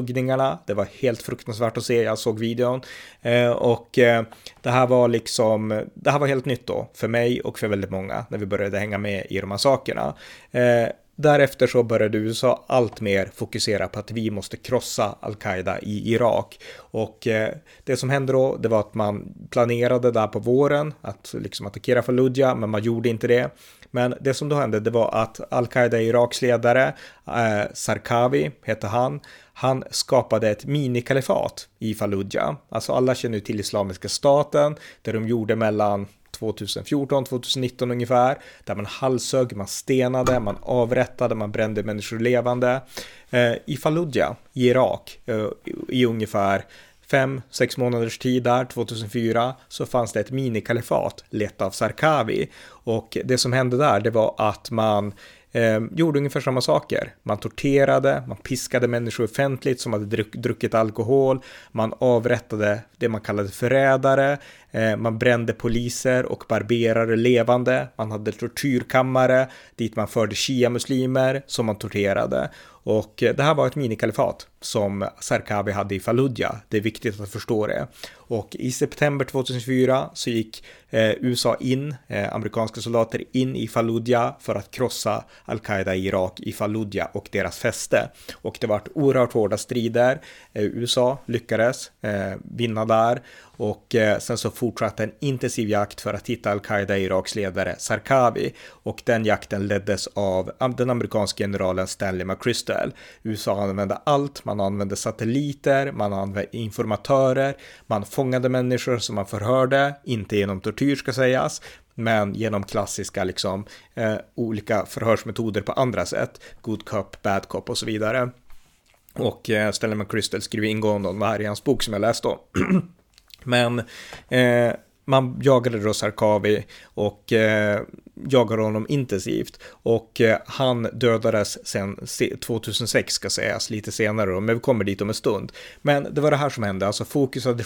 jihadisthalshuggningarna. Det var helt fruktansvärt att se, jag såg videon. Eh, och eh, det här var liksom, det här var helt nytt då för mig och för väldigt många när vi började hänga med i de här sakerna. Eh, Därefter så började USA allt mer fokusera på att vi måste krossa al-Qaida i Irak. Och eh, det som hände då, det var att man planerade där på våren att liksom attackera Fallujah, men man gjorde inte det. Men det som då hände, det var att al-Qaida Iraks ledare, eh, Sarkavi hette han, han skapade ett minikalifat i Fallujah. Alltså alla känner ju till Islamiska staten, där de gjorde mellan 2014, 2019 ungefär, där man halshögg, man stenade, man avrättade, man brände människor levande. Eh, I Fallujah i Irak eh, i ungefär fem, sex månaders tid där, 2004, så fanns det ett minikalifat lett av Sarkavi. Och det som hände där, det var att man eh, gjorde ungefär samma saker. Man torterade, man piskade människor offentligt som hade druck, druckit alkohol, man avrättade det man kallade förrädare, Eh, man brände poliser och barberare levande, man hade tortyrkammare dit man förde shia-muslimer som man torterade. Och eh, det här var ett minikalifat som Sarkavi hade i Fallujah. Det är viktigt att förstå det. Och i september 2004 så gick eh, USA in, eh, amerikanska soldater in i Fallujah för att krossa al-Qaida i Irak i Fallujah och deras fäste. Och det var oerhört hårda strider. Eh, USA lyckades eh, vinna där och eh, sen så fortsatte en intensiv jakt för att hitta al-Qaida Iraks ledare Sarkabi. och den jakten leddes av den amerikanske generalen Stanley McChrystal. USA använde allt, man använde satelliter, man använde informatörer, man fångade människor som man förhörde, inte genom tortyr ska sägas, men genom klassiska liksom eh, olika förhörsmetoder på andra sätt, good cop, bad cop och så vidare. Och eh, Stanley McChrystal skriver ingående om det här i hans bok som jag läste om. Men eh, man jagade då Sarkavi och eh, jagade honom intensivt och eh, han dödades sen 2006 ska sägas lite senare då, men vi kommer dit om en stund. Men det var det här som hände, alltså fokus hade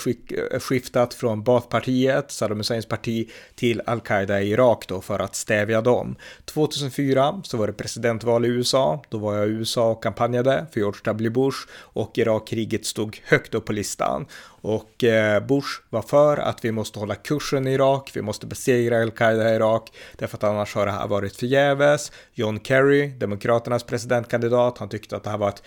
eh, skiftat från Baathpartiet, Saddam Husseins parti, till al-Qaida i Irak då för att stävja dem. 2004 så var det presidentval i USA, då var jag i USA och kampanjade för George W. Bush och Irakkriget stod högt upp på listan. Och eh, Bush var för att vi måste hålla kursen i Irak, vi måste besegra al-Qaida i Irak, därför att annars har det här varit förgäves. John Kerry, Demokraternas presidentkandidat, han tyckte att det här var ett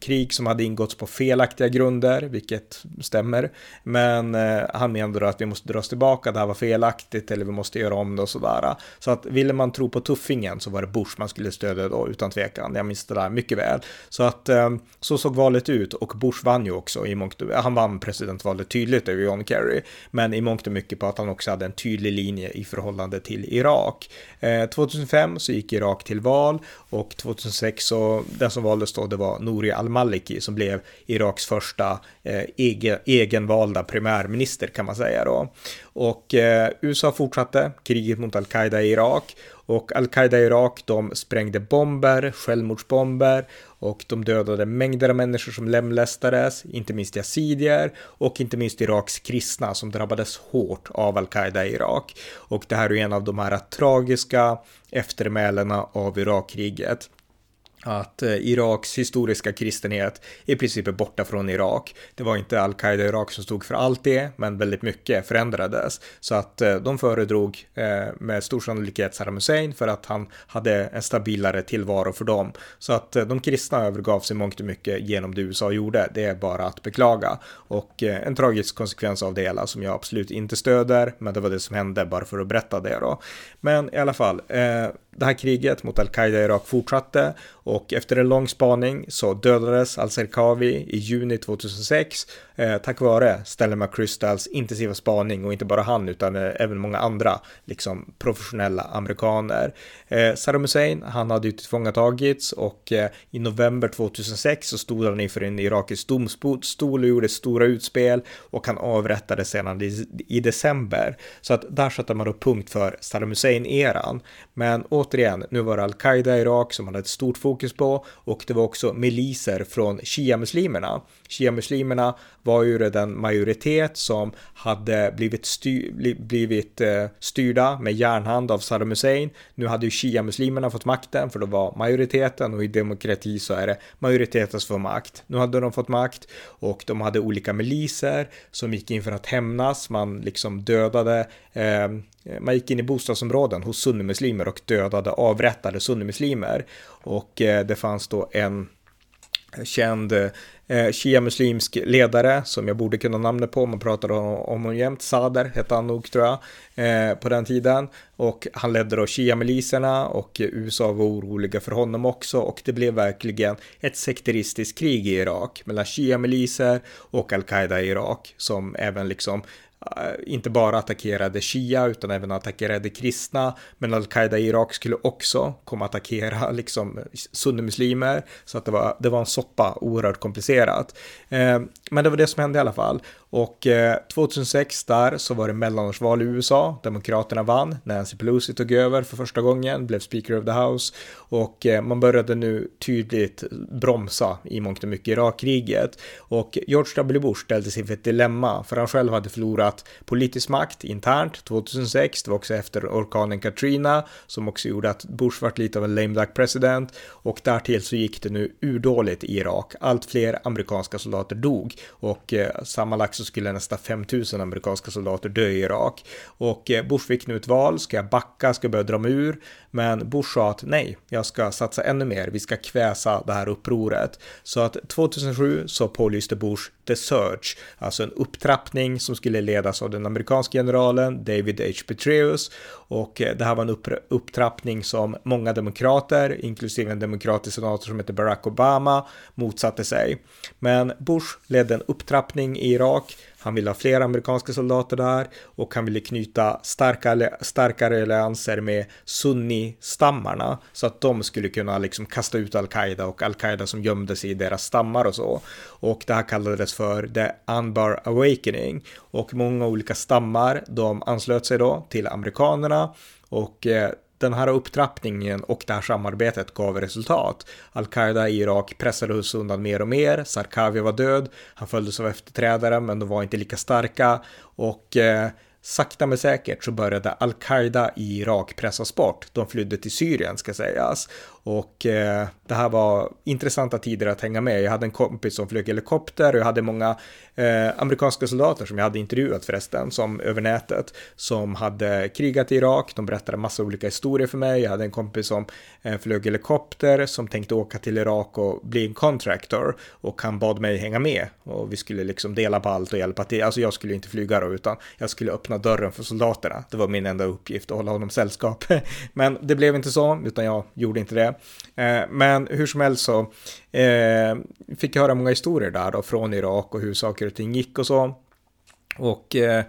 krig som hade ingåtts på felaktiga grunder, vilket stämmer. Men eh, han menade då att vi måste dra oss tillbaka, det här var felaktigt eller vi måste göra om det och sådär. Så att ville man tro på tuffingen så var det Bush man skulle stödja då utan tvekan. Jag minns det där mycket väl. Så att eh, så såg valet ut och Bush vann ju också i mångt Han vann presidentvalet tydligt över John Kerry, men i mångt och mycket på att han också hade en tydlig linje i förhållande till Irak. Eh, 2005 så gick Irak till val och 2006 så den som valdes då det var Nouri al-Maliki som blev Iraks första eh, egen, egenvalda premiärminister kan man säga då. Och eh, USA fortsatte kriget mot al-Qaida i Irak och al-Qaida i Irak de sprängde bomber, självmordsbomber och de dödade mängder av människor som lemlästades, inte minst yazidier och inte minst Iraks kristna som drabbades hårt av al-Qaida i Irak. Och det här är en av de här tragiska eftermälena av Irakkriget att eh, Iraks historiska kristenhet i princip är borta från Irak. Det var inte al-Qaida i Irak som stod för allt det, men väldigt mycket förändrades. Så att eh, de föredrog eh, med stor sannolikhet Saddam Hussein för att han hade en stabilare tillvaro för dem. Så att de kristna övergav sig mångt och mycket genom det USA gjorde. Det är bara att beklaga. Och en tragisk konsekvens av det hela som jag absolut inte stöder, men det var det som hände bara för att berätta det då. Men i alla fall, det här kriget mot al-Qaida i Irak fortsatte och efter en lång spaning så dödades al-Serkawi i juni 2006 eh, tack vare Stella McChrystals intensiva spaning och inte bara han utan eh, även många andra liksom professionella amerikaner. Eh, Saddam Hussein, han hade ju tillfångatagits och eh, i november 2006 så stod han inför en irakisk domstol och gjorde stora utspel och han avrättades sedan i, i december. Så att där satte man då punkt för Saddam Hussein-eran. Men återigen, nu var det al-Qaida i Irak som man hade ett stort fokus på och det var också miliser från shia-muslimerna. Shia-muslimerna var ju den majoritet som hade blivit, styr, blivit eh, styrda med järnhand av Saddam Hussein. Nu hade ju shia-muslimerna fått makten för då var majoriteten och i demokrati så är det majoriteten som får makt. Nu hade de fått makt och de hade olika miliser som gick in för att hämnas. Man liksom dödade eh, man gick in i bostadsområden hos sunnimuslimer och dödade, avrättade sunnimuslimer. Och eh, det fanns då en känd eh, eh, shia-muslimsk ledare som jag borde kunna namnet på, man pratar om honom jämt, Sader hette han nog tror jag, eh, på den tiden. Och han ledde då shia-miliserna och USA var oroliga för honom också och det blev verkligen ett sekteristiskt krig i Irak mellan shia-miliser och al-Qaida i Irak som även liksom Eh, inte bara attackerade Shia utan även attackerade kristna. Men al-Qaida i Irak skulle också komma att attackera liksom sunnimuslimer. Så att det var, det var en soppa, oerhört komplicerat. Eh, men det var det som hände i alla fall. Och eh, 2006 där så var det mellanårsval i USA. Demokraterna vann. Nancy Pelosi tog över för första gången, blev Speaker of the House. Och eh, man började nu tydligt bromsa i mångt och mycket Irakkriget. Och George W. Bush ställdes inför ett dilemma, för han själv hade förlorat politisk makt internt 2006. Det var också efter orkanen Katrina som också gjorde att Bush vart lite av en lame duck president. Och därtill så gick det nu urdåligt i Irak. Allt fler amerikanska soldater dog och eh, sammanlagt så skulle nästan 5000 amerikanska soldater dö i Irak. Och eh, Bush fick nu ett val, ska jag backa, ska jag börja dra mig ur? Men Bush sa att nej, jag ska satsa ännu mer, vi ska kväsa det här upproret. Så att 2007 så pålyste Bush The Search, alltså en upptrappning som skulle ledas av den amerikanska generalen David H. Petraeus och eh, det här var en upptrappning som många demokrater, inklusive en demokratisk senator som heter Barack Obama, motsatte sig. Men Bush ledde en upptrappning i Irak han ville ha fler amerikanska soldater där och han ville knyta starka, starkare allianser med sunni-stammarna så att de skulle kunna liksom kasta ut al-Qaida och al-Qaida som gömde sig i deras stammar och så. Och det här kallades för The Anbar Awakening och många olika stammar de anslöt sig då till amerikanerna och eh, den här upptrappningen och det här samarbetet gav resultat. Al-Qaida i Irak pressades undan mer och mer, Sarkavi var död, han följdes av efterträdare men de var inte lika starka och eh, sakta men säkert så började Al-Qaida i Irak pressas bort. De flydde till Syrien ska sägas och eh, det här var intressanta tider att hänga med. Jag hade en kompis som flög helikopter och jag hade många eh, amerikanska soldater som jag hade intervjuat förresten, som över nätet, som hade krigat i Irak. De berättade massa olika historier för mig. Jag hade en kompis som eh, flög helikopter som tänkte åka till Irak och bli en contractor och han bad mig hänga med och vi skulle liksom dela på allt och hjälpa till. Alltså jag skulle inte flyga då, utan jag skulle öppna dörren för soldaterna. Det var min enda uppgift att hålla honom sällskap. Men det blev inte så, utan jag gjorde inte det. Eh, men hur som helst så eh, fick jag höra många historier där då från Irak och hur saker och ting gick och så. Och eh,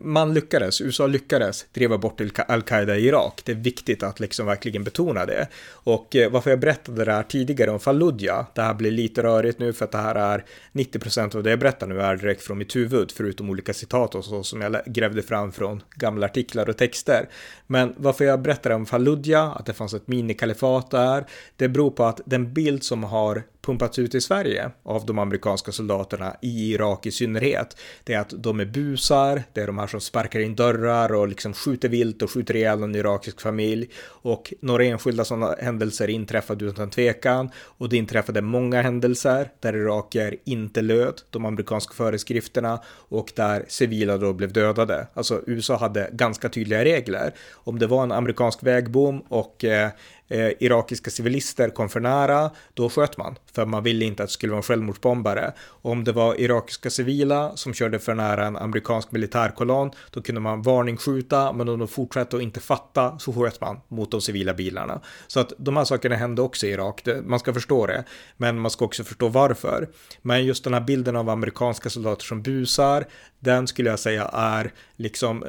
man lyckades, USA lyckades driva bort al-Qaida i Irak. Det är viktigt att liksom verkligen betona det. Och eh, varför jag berättade det här tidigare om Fallujah, det här blir lite rörigt nu för att det här är 90% av det jag berättar nu är direkt från mitt huvud, förutom olika citat och så som jag grävde fram från gamla artiklar och texter. Men varför jag berättar om Fallujah, att det fanns ett minikalifat där, det beror på att den bild som har pumpats ut i Sverige av de amerikanska soldaterna i Irak i synnerhet. Det är att de är busar, det är de här som sparkar in dörrar och liksom skjuter vilt och skjuter ihjäl en irakisk familj. Och några enskilda sådana händelser inträffade utan tvekan och det inträffade många händelser där iraker inte löd de amerikanska föreskrifterna och där civila då blev dödade. Alltså USA hade ganska tydliga regler. Om det var en amerikansk vägbom och eh, eh, irakiska civilister kom för nära, då sköt man. För man ville inte att det skulle vara en självmordsbombare. Och om det var irakiska civila som körde för nära en amerikansk militärkolonn, då kunde man varningsskjuta, men om de fortsatte att inte fatta så sköt man mot de civila bilarna. Så att de här sakerna hände också i Irak, det, man ska förstå det, men man ska också förstå varför. Men just den här bilden av amerikanska soldater som busar, den skulle jag säga är liksom,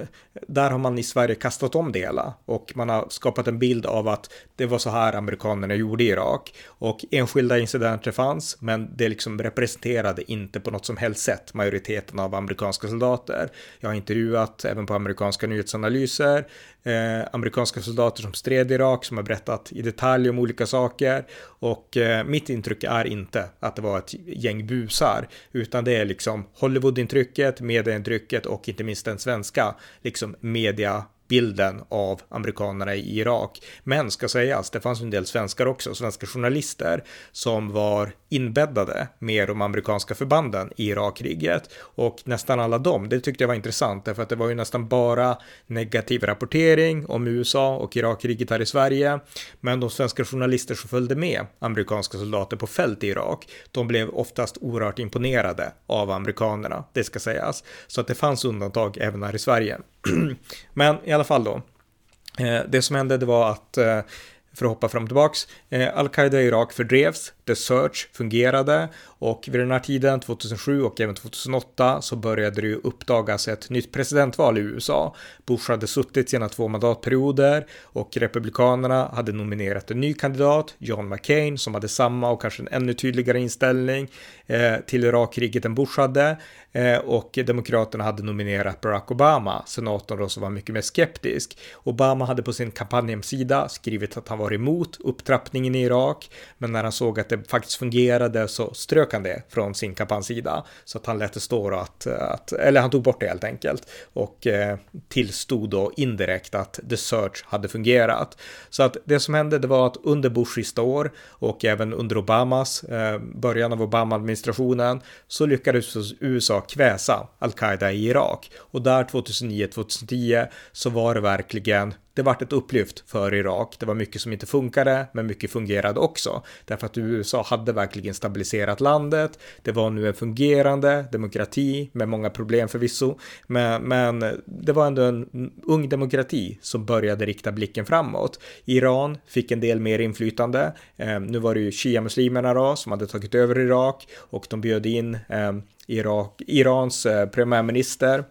där har man i Sverige kastat om det hela. Och man har skapat en bild av att det var så här amerikanerna gjorde i Irak. Och enskilda incidenter fanns, men det liksom representerade inte på något som helst sätt majoriteten av amerikanska soldater. Jag har intervjuat även på amerikanska nyhetsanalyser eh, amerikanska soldater som stred i Irak som har berättat i detalj om olika saker. Och eh, mitt intryck är inte att det var ett gäng busar utan det är liksom Hollywood-intrycket, medieintrycket och inte minst den svenska liksom media bilden av amerikanerna i Irak. Men ska sägas, det fanns en del svenskar också, svenska journalister som var inbäddade med de amerikanska förbanden i Irakkriget och nästan alla dem, det tyckte jag var intressant därför att det var ju nästan bara negativ rapportering om USA och Irakkriget här i Sverige. Men de svenska journalister som följde med amerikanska soldater på fält i Irak, de blev oftast oerhört imponerade av amerikanerna, det ska sägas. Så att det fanns undantag även här i Sverige. Men i alla fall då. Eh, det som hände det var att eh, för att hoppa fram och tillbaks, eh, al-Qaida i Irak fördrevs, The Search fungerade och vid den här tiden, 2007 och även 2008, så började det ju uppdagas ett nytt presidentval i USA. Bush hade suttit sina två mandatperioder och republikanerna hade nominerat en ny kandidat, John McCain, som hade samma och kanske en ännu tydligare inställning eh, till Irakkriget än Bush hade. Eh, och demokraterna hade nominerat Barack Obama, senatorn då som var mycket mer skeptisk. Obama hade på sin kampanjhemsida skrivit att han var emot upptrappningen i Irak, men när han såg att det faktiskt fungerade så strök han det från sin kampanjsida. Så att han lät det stå att, att eller han tog bort det helt enkelt. Och eh, tillstod då indirekt att the search hade fungerat. Så att det som hände det var att under Bush sista år och även under Obamas, eh, början av Obama-administrationen, så lyckades USA kväsa al-Qaida i Irak. Och där 2009-2010 så var det verkligen det vart ett upplyft för Irak. Det var mycket som inte funkade, men mycket fungerade också. Därför att USA hade verkligen stabiliserat landet. Det var nu en fungerande demokrati med många problem förvisso, men, men det var ändå en ung demokrati som började rikta blicken framåt. Iran fick en del mer inflytande. Eh, nu var det ju shia-muslimerna då som hade tagit över Irak och de bjöd in eh, Irak, Irans eh, premiärminister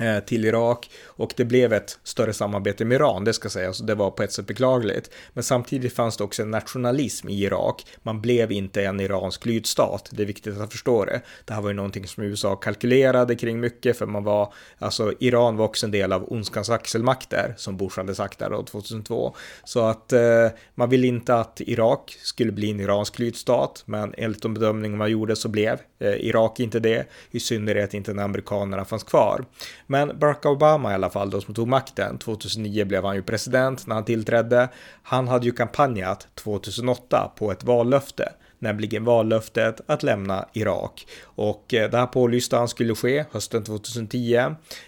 Eh, till Irak och det blev ett större samarbete med Iran, det ska sägas, det var på ett sätt beklagligt. Men samtidigt fanns det också en nationalism i Irak. Man blev inte en iransk lydstat, det är viktigt att förstå det. Det här var ju någonting som USA kalkylerade kring mycket, för man var, alltså Iran var också en del av ondskans axelmakter, som Bush hade sagt där då 2002. Så att eh, man ville inte att Irak skulle bli en iransk lydstat, men enligt de bedömningar man gjorde så blev eh, Irak inte det, i synnerhet inte när amerikanerna fanns kvar. Men Barack Obama i alla fall då som tog makten, 2009 blev han ju president när han tillträdde. Han hade ju kampanjat 2008 på ett vallöfte nämligen vallöftet att lämna Irak. Och eh, det här pålyste han skulle ske hösten 2010.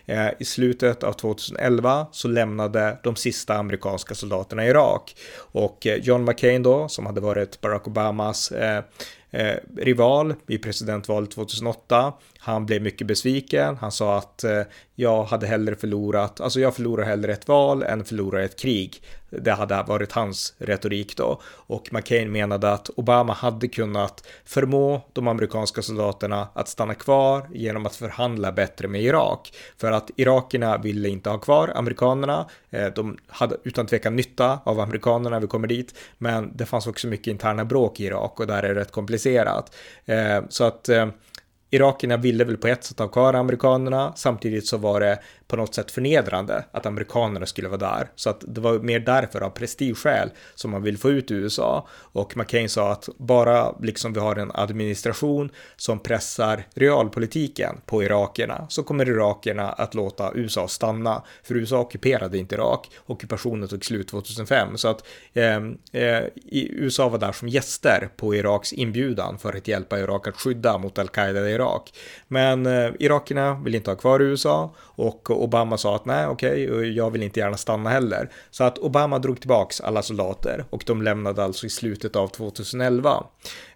Eh, I slutet av 2011 så lämnade de sista amerikanska soldaterna Irak. Och eh, John McCain då, som hade varit Barack Obamas eh, rival i presidentvalet 2008. Han blev mycket besviken. Han sa att eh, jag hade hellre förlorat, alltså jag förlorar hellre ett val än förlorar ett krig. Det hade varit hans retorik då. Och McCain menade att Obama hade kunnat förmå de amerikanska soldaterna att stanna kvar genom att förhandla bättre med Irak. För att irakierna ville inte ha kvar amerikanerna. Eh, de hade utan tvekan nytta av amerikanerna när vi kommer dit. Men det fanns också mycket interna bråk i Irak och där är det rätt komplicerat. Eh, så att eh, Irakierna ville väl på ett sätt ha kvar amerikanerna, samtidigt så var det på något sätt förnedrande att amerikanerna skulle vara där. Så att det var mer därför av prestigeskäl som man vill få ut USA. Och McCain sa att bara liksom vi har en administration som pressar realpolitiken på irakierna så kommer irakierna att låta USA stanna. För USA ockuperade inte Irak. Ockupationen tog slut 2005. Så att ehm, eh, eh, USA var där som gäster på Iraks inbjudan för att hjälpa Irak att skydda mot al-Qaida i Irak. Men eh, irakierna vill inte ha kvar USA och Obama sa att nej, okej, okay, jag vill inte gärna stanna heller. Så att Obama drog tillbaks alla soldater och de lämnade alltså i slutet av 2011.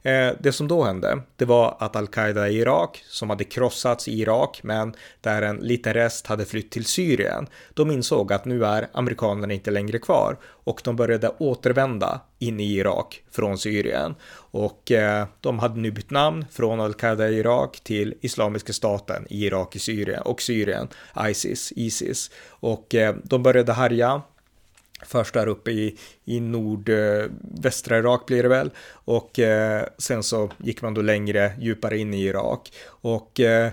Eh, det som då hände, det var att al-Qaida i Irak, som hade krossats i Irak, men där en liten rest hade flytt till Syrien, de insåg att nu är amerikanerna inte längre kvar och de började återvända in i Irak från Syrien. Och eh, de hade nu bytt namn från al-Qaida i Irak till Islamiska staten i Irak i Syrien och Syrien, ISIS, ISIS. Och eh, de började härja Först där uppe i, i nordvästra eh, Irak blir det väl. Och eh, sen så gick man då längre, djupare in i Irak. Och eh,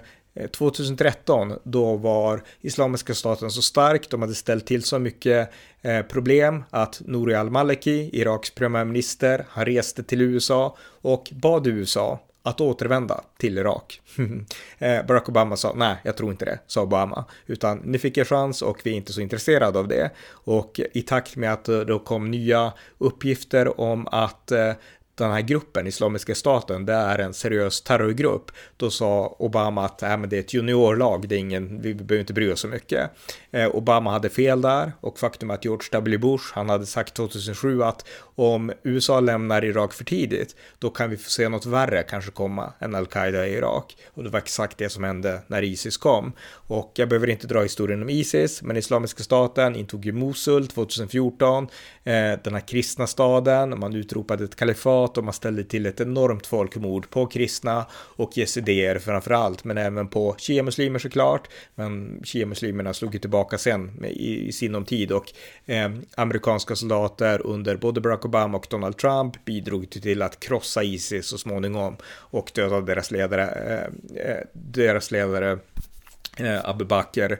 2013 då var Islamiska staten så stark, de hade ställt till så mycket eh, problem att Nouri al-Maliki, Iraks premiärminister, han reste till USA och bad USA att återvända till Irak. Eh, Barack Obama sa nej, jag tror inte det, sa Obama, utan ni fick er chans och vi är inte så intresserade av det. Och eh, i takt med att eh, det kom nya uppgifter om att den här gruppen, Islamiska staten, det är en seriös terrorgrupp. Då sa Obama att äh, men det är ett juniorlag, det är ingen, vi behöver inte bry oss så mycket. Eh, Obama hade fel där och faktum är att George W. Bush, han hade sagt 2007 att om USA lämnar Irak för tidigt, då kan vi få se något värre kanske komma än al-Qaida i Irak. Och det var exakt det som hände när Isis kom. Och jag behöver inte dra historien om Isis, men Islamiska staten intog ju Mosul 2014, eh, den här kristna staden, man utropade ett kalifat och man ställde till ett enormt folkmord på kristna och yezidier framför allt, men även på shia-muslimer såklart. Men shia-muslimerna slog ju tillbaka sen i, i sinom tid och eh, amerikanska soldater under både Barack Obama och Donald Trump bidrog till att krossa Isis så småningom och döda deras ledare, eh, eh deras ledare eh, Abu Bakr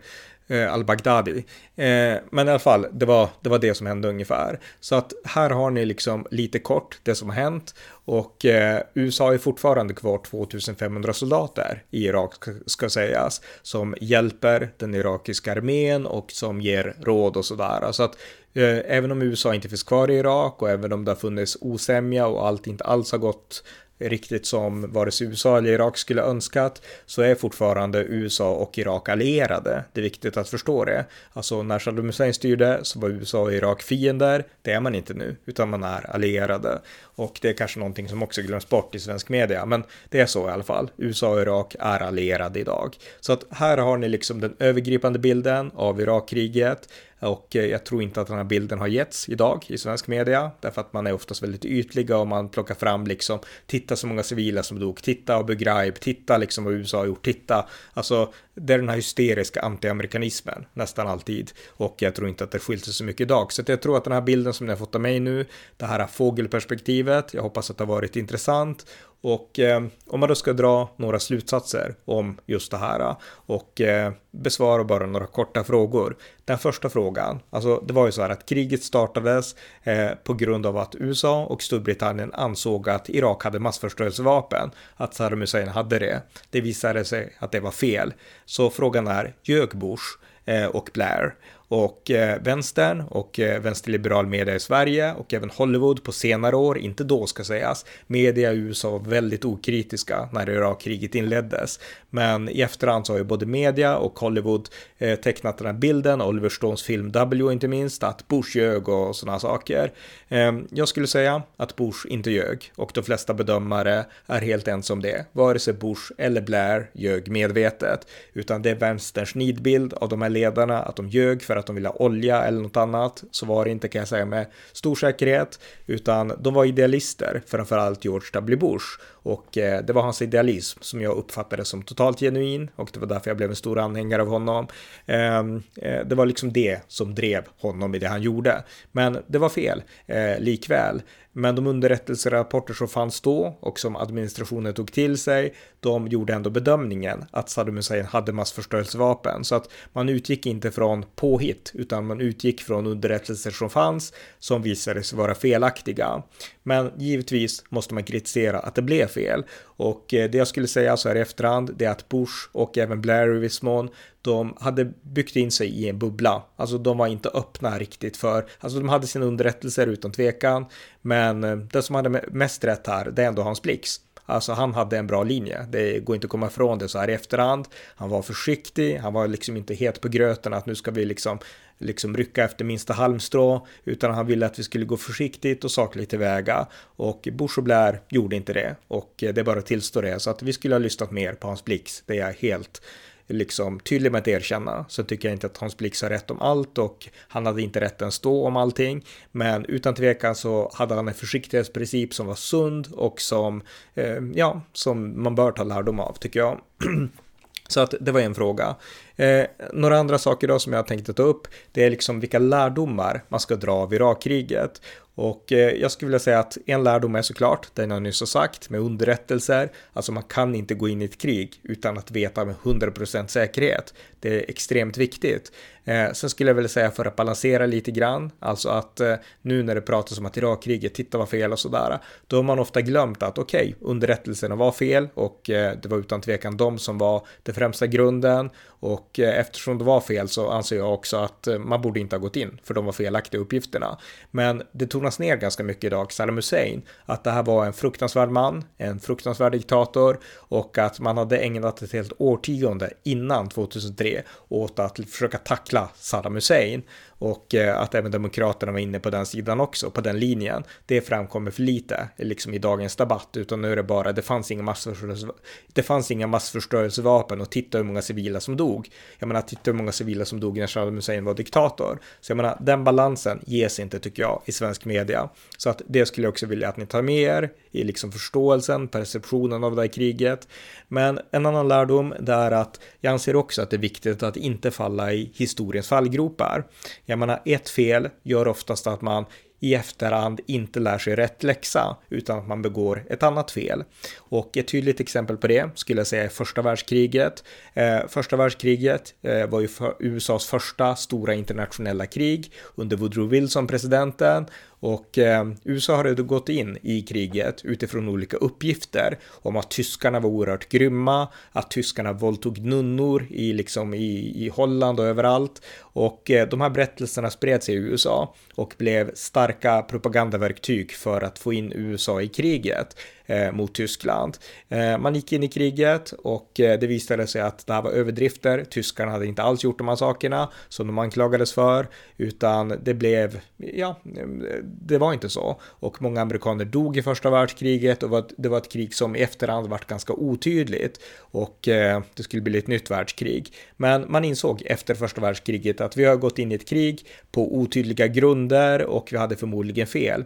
eh, al-Baghdadi. Eh, men i alla fall, det var, det var det som hände ungefär. Så att här har ni liksom lite kort det som har hänt och eh, USA är fortfarande kvar 2500 soldater i Irak ska sägas som hjälper den irakiska armén och som ger råd och sådär. Så att eh, även om USA inte finns kvar i Irak och även om det har funnits osämja och allt inte alls har gått riktigt som vare sig USA eller Irak skulle önskat så är fortfarande USA och Irak allierade. Det är viktigt att förstå det. Alltså när Saddam Hussein styrde så var USA och Irak fiender. Det är man inte nu, utan man är allierade. Och det är kanske någonting som också glöms bort i svensk media, men det är så i alla fall. USA och Irak är allierade idag. Så att här har ni liksom den övergripande bilden av Irakkriget. Och eh, jag tror inte att den här bilden har getts idag i svensk media, därför att man är oftast väldigt ytliga och man plockar fram liksom, titta så många civila som dog, titta Abu Ghraib, titta liksom vad USA har gjort, titta, alltså det är den här hysteriska antiamerikanismen nästan alltid och jag tror inte att det skiljer sig så mycket idag. Så jag tror att den här bilden som ni har fått av mig nu, det här fågelperspektivet, jag hoppas att det har varit intressant och eh, om man då ska dra några slutsatser om just det här och eh, besvara bara några korta frågor. Den första frågan, alltså det var ju så här att kriget startades eh, på grund av att USA och Storbritannien ansåg att Irak hade massförstörelsevapen, att Saddam Hussein hade det. Det visade sig att det var fel. Så frågan är, ljög Bush eh, och Blair? Och eh, vänstern och eh, vänsterliberal media i Sverige och även Hollywood på senare år, inte då ska sägas. Media i USA var väldigt okritiska när Irakkriget inleddes, men i efterhand så har ju både media och Hollywood eh, tecknat den här bilden, Oliver Stones film W inte minst, att Bush ljög och sådana saker. Eh, jag skulle säga att Bush inte ljög och de flesta bedömare är helt ens om det. Vare sig Bush eller Blair ljög medvetet, utan det är vänsterns nidbild av de här ledarna, att de ljög för för att de ville ha olja eller något annat. Så var det inte kan jag säga med stor säkerhet, utan de var idealister, framförallt George W. Bush. Och eh, det var hans idealism som jag uppfattade som totalt genuin och det var därför jag blev en stor anhängare av honom. Ehm, eh, det var liksom det som drev honom i det han gjorde. Men det var fel eh, likväl. Men de underrättelserapporter som fanns då och som administrationen tog till sig, de gjorde ändå bedömningen att Saddam Hussein hade massförstörelsevapen. Så att man utgick inte från påhitt, utan man utgick från underrättelser som fanns som visade sig vara felaktiga. Men givetvis måste man kritisera att det blev fel. Och eh, det jag skulle säga så här i efterhand, det är att Bush och även Blair i viss mån, de hade byggt in sig i en bubbla. Alltså de var inte öppna riktigt för, alltså de hade sina underrättelser utan tvekan, men eh, det som hade mest rätt här, det är ändå Hans Blix. Alltså han hade en bra linje, det går inte att komma ifrån det så här i efterhand. Han var försiktig, han var liksom inte het på gröten att nu ska vi liksom, liksom rycka efter minsta halmstrå, utan han ville att vi skulle gå försiktigt och sakligt tillväga. Och Bush och Blair gjorde inte det, och eh, det är bara att tillstå det. Så att vi skulle ha lyssnat mer på Hans Blix, det är jag helt liksom tydlig med att erkänna så tycker jag inte att Hans Blix har rätt om allt och han hade inte rätt att stå om allting. Men utan tvekan så hade han en försiktighetsprincip som var sund och som, eh, ja, som man bör ta lärdom av tycker jag. Så att det var en fråga. Eh, några andra saker då som jag tänkte ta upp, det är liksom vilka lärdomar man ska dra av Irakkriget. Och eh, jag skulle vilja säga att en lärdom är såklart, den jag nyss har sagt, med underrättelser. Alltså man kan inte gå in i ett krig utan att veta med 100% säkerhet. Det är extremt viktigt. Eh, sen skulle jag väl säga för att balansera lite grann, alltså att eh, nu när det pratas om att Irakkriget, titta vad fel och sådär, då har man ofta glömt att okej, okay, underrättelserna var fel och eh, det var utan tvekan de som var den främsta grunden och eh, eftersom det var fel så anser jag också att eh, man borde inte ha gått in för de var felaktiga uppgifterna. Men det tonas ner ganska mycket idag, Saddam Hussein, att det här var en fruktansvärd man, en fruktansvärd diktator och att man hade ägnat ett helt årtionde innan 2003 åt att försöka tackla Saddam Hussein och eh, att även Demokraterna var inne på den sidan också, på den linjen. Det framkommer för lite liksom i dagens debatt, utan nu är det bara, det fanns inga massförstörelse, det fanns inga massförstörelsevapen och titta hur många civila som dog. Jag menar, titta hur många civila som dog när Saddam Hussein var diktator. Så jag menar, den balansen ges inte, tycker jag, i svensk media. Så att det skulle jag också vilja att ni tar med er i liksom förståelsen, perceptionen av det här kriget. Men en annan lärdom det är att jag anser också att det är viktigt att inte falla i historiens fallgropar. Jag jag menar, ett fel gör oftast att man i efterhand inte lär sig rätt läxa utan att man begår ett annat fel. Och ett tydligt exempel på det skulle jag säga är första världskriget. Eh, första världskriget eh, var ju för USAs första stora internationella krig under Woodrow Wilson presidenten och eh, USA har då gått in i kriget utifrån olika uppgifter om att tyskarna var oerhört grymma, att tyskarna våldtog nunnor i, liksom i, i Holland och överallt. Och eh, de här berättelserna spred sig i USA och blev starka propagandaverktyg för att få in USA i kriget Eh, mot Tyskland. Eh, man gick in i kriget och eh, det visade sig att det här var överdrifter. Tyskarna hade inte alls gjort de här sakerna som de anklagades för, utan det blev, ja, eh, det var inte så. Och många amerikaner dog i första världskriget och det var ett krig som i efterhand varit ganska otydligt och eh, det skulle bli ett nytt världskrig. Men man insåg efter första världskriget att vi har gått in i ett krig på otydliga grunder och vi hade förmodligen fel.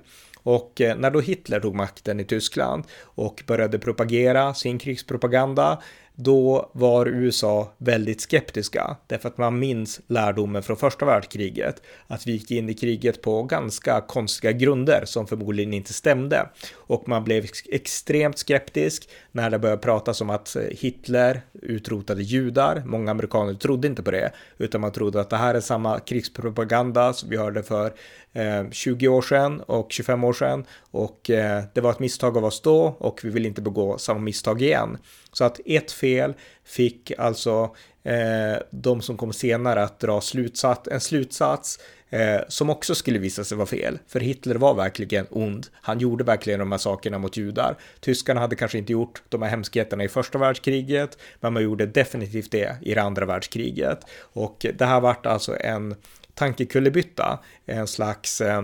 Och eh, när då Hitler tog makten i Tyskland och började propagera sin krigspropaganda då var USA väldigt skeptiska därför att man minns lärdomen från första världskriget att vi gick in i kriget på ganska konstiga grunder som förmodligen inte stämde och man blev extremt skeptisk när det började pratas om att eh, Hitler utrotade judar. Många amerikaner trodde inte på det utan man trodde att det här är samma krigspropaganda som vi hörde för Eh, 20 år sedan och 25 år sedan och eh, det var ett misstag av oss då och vi vill inte begå samma misstag igen. Så att ett fel fick alltså eh, de som kom senare att dra slutsats, en slutsats eh, som också skulle visa sig vara fel. För Hitler var verkligen ond. Han gjorde verkligen de här sakerna mot judar. Tyskarna hade kanske inte gjort de här hemskheterna i första världskriget, men man gjorde definitivt det i det andra världskriget. Och det här vart alltså en tankekullerbytta, en slags eh,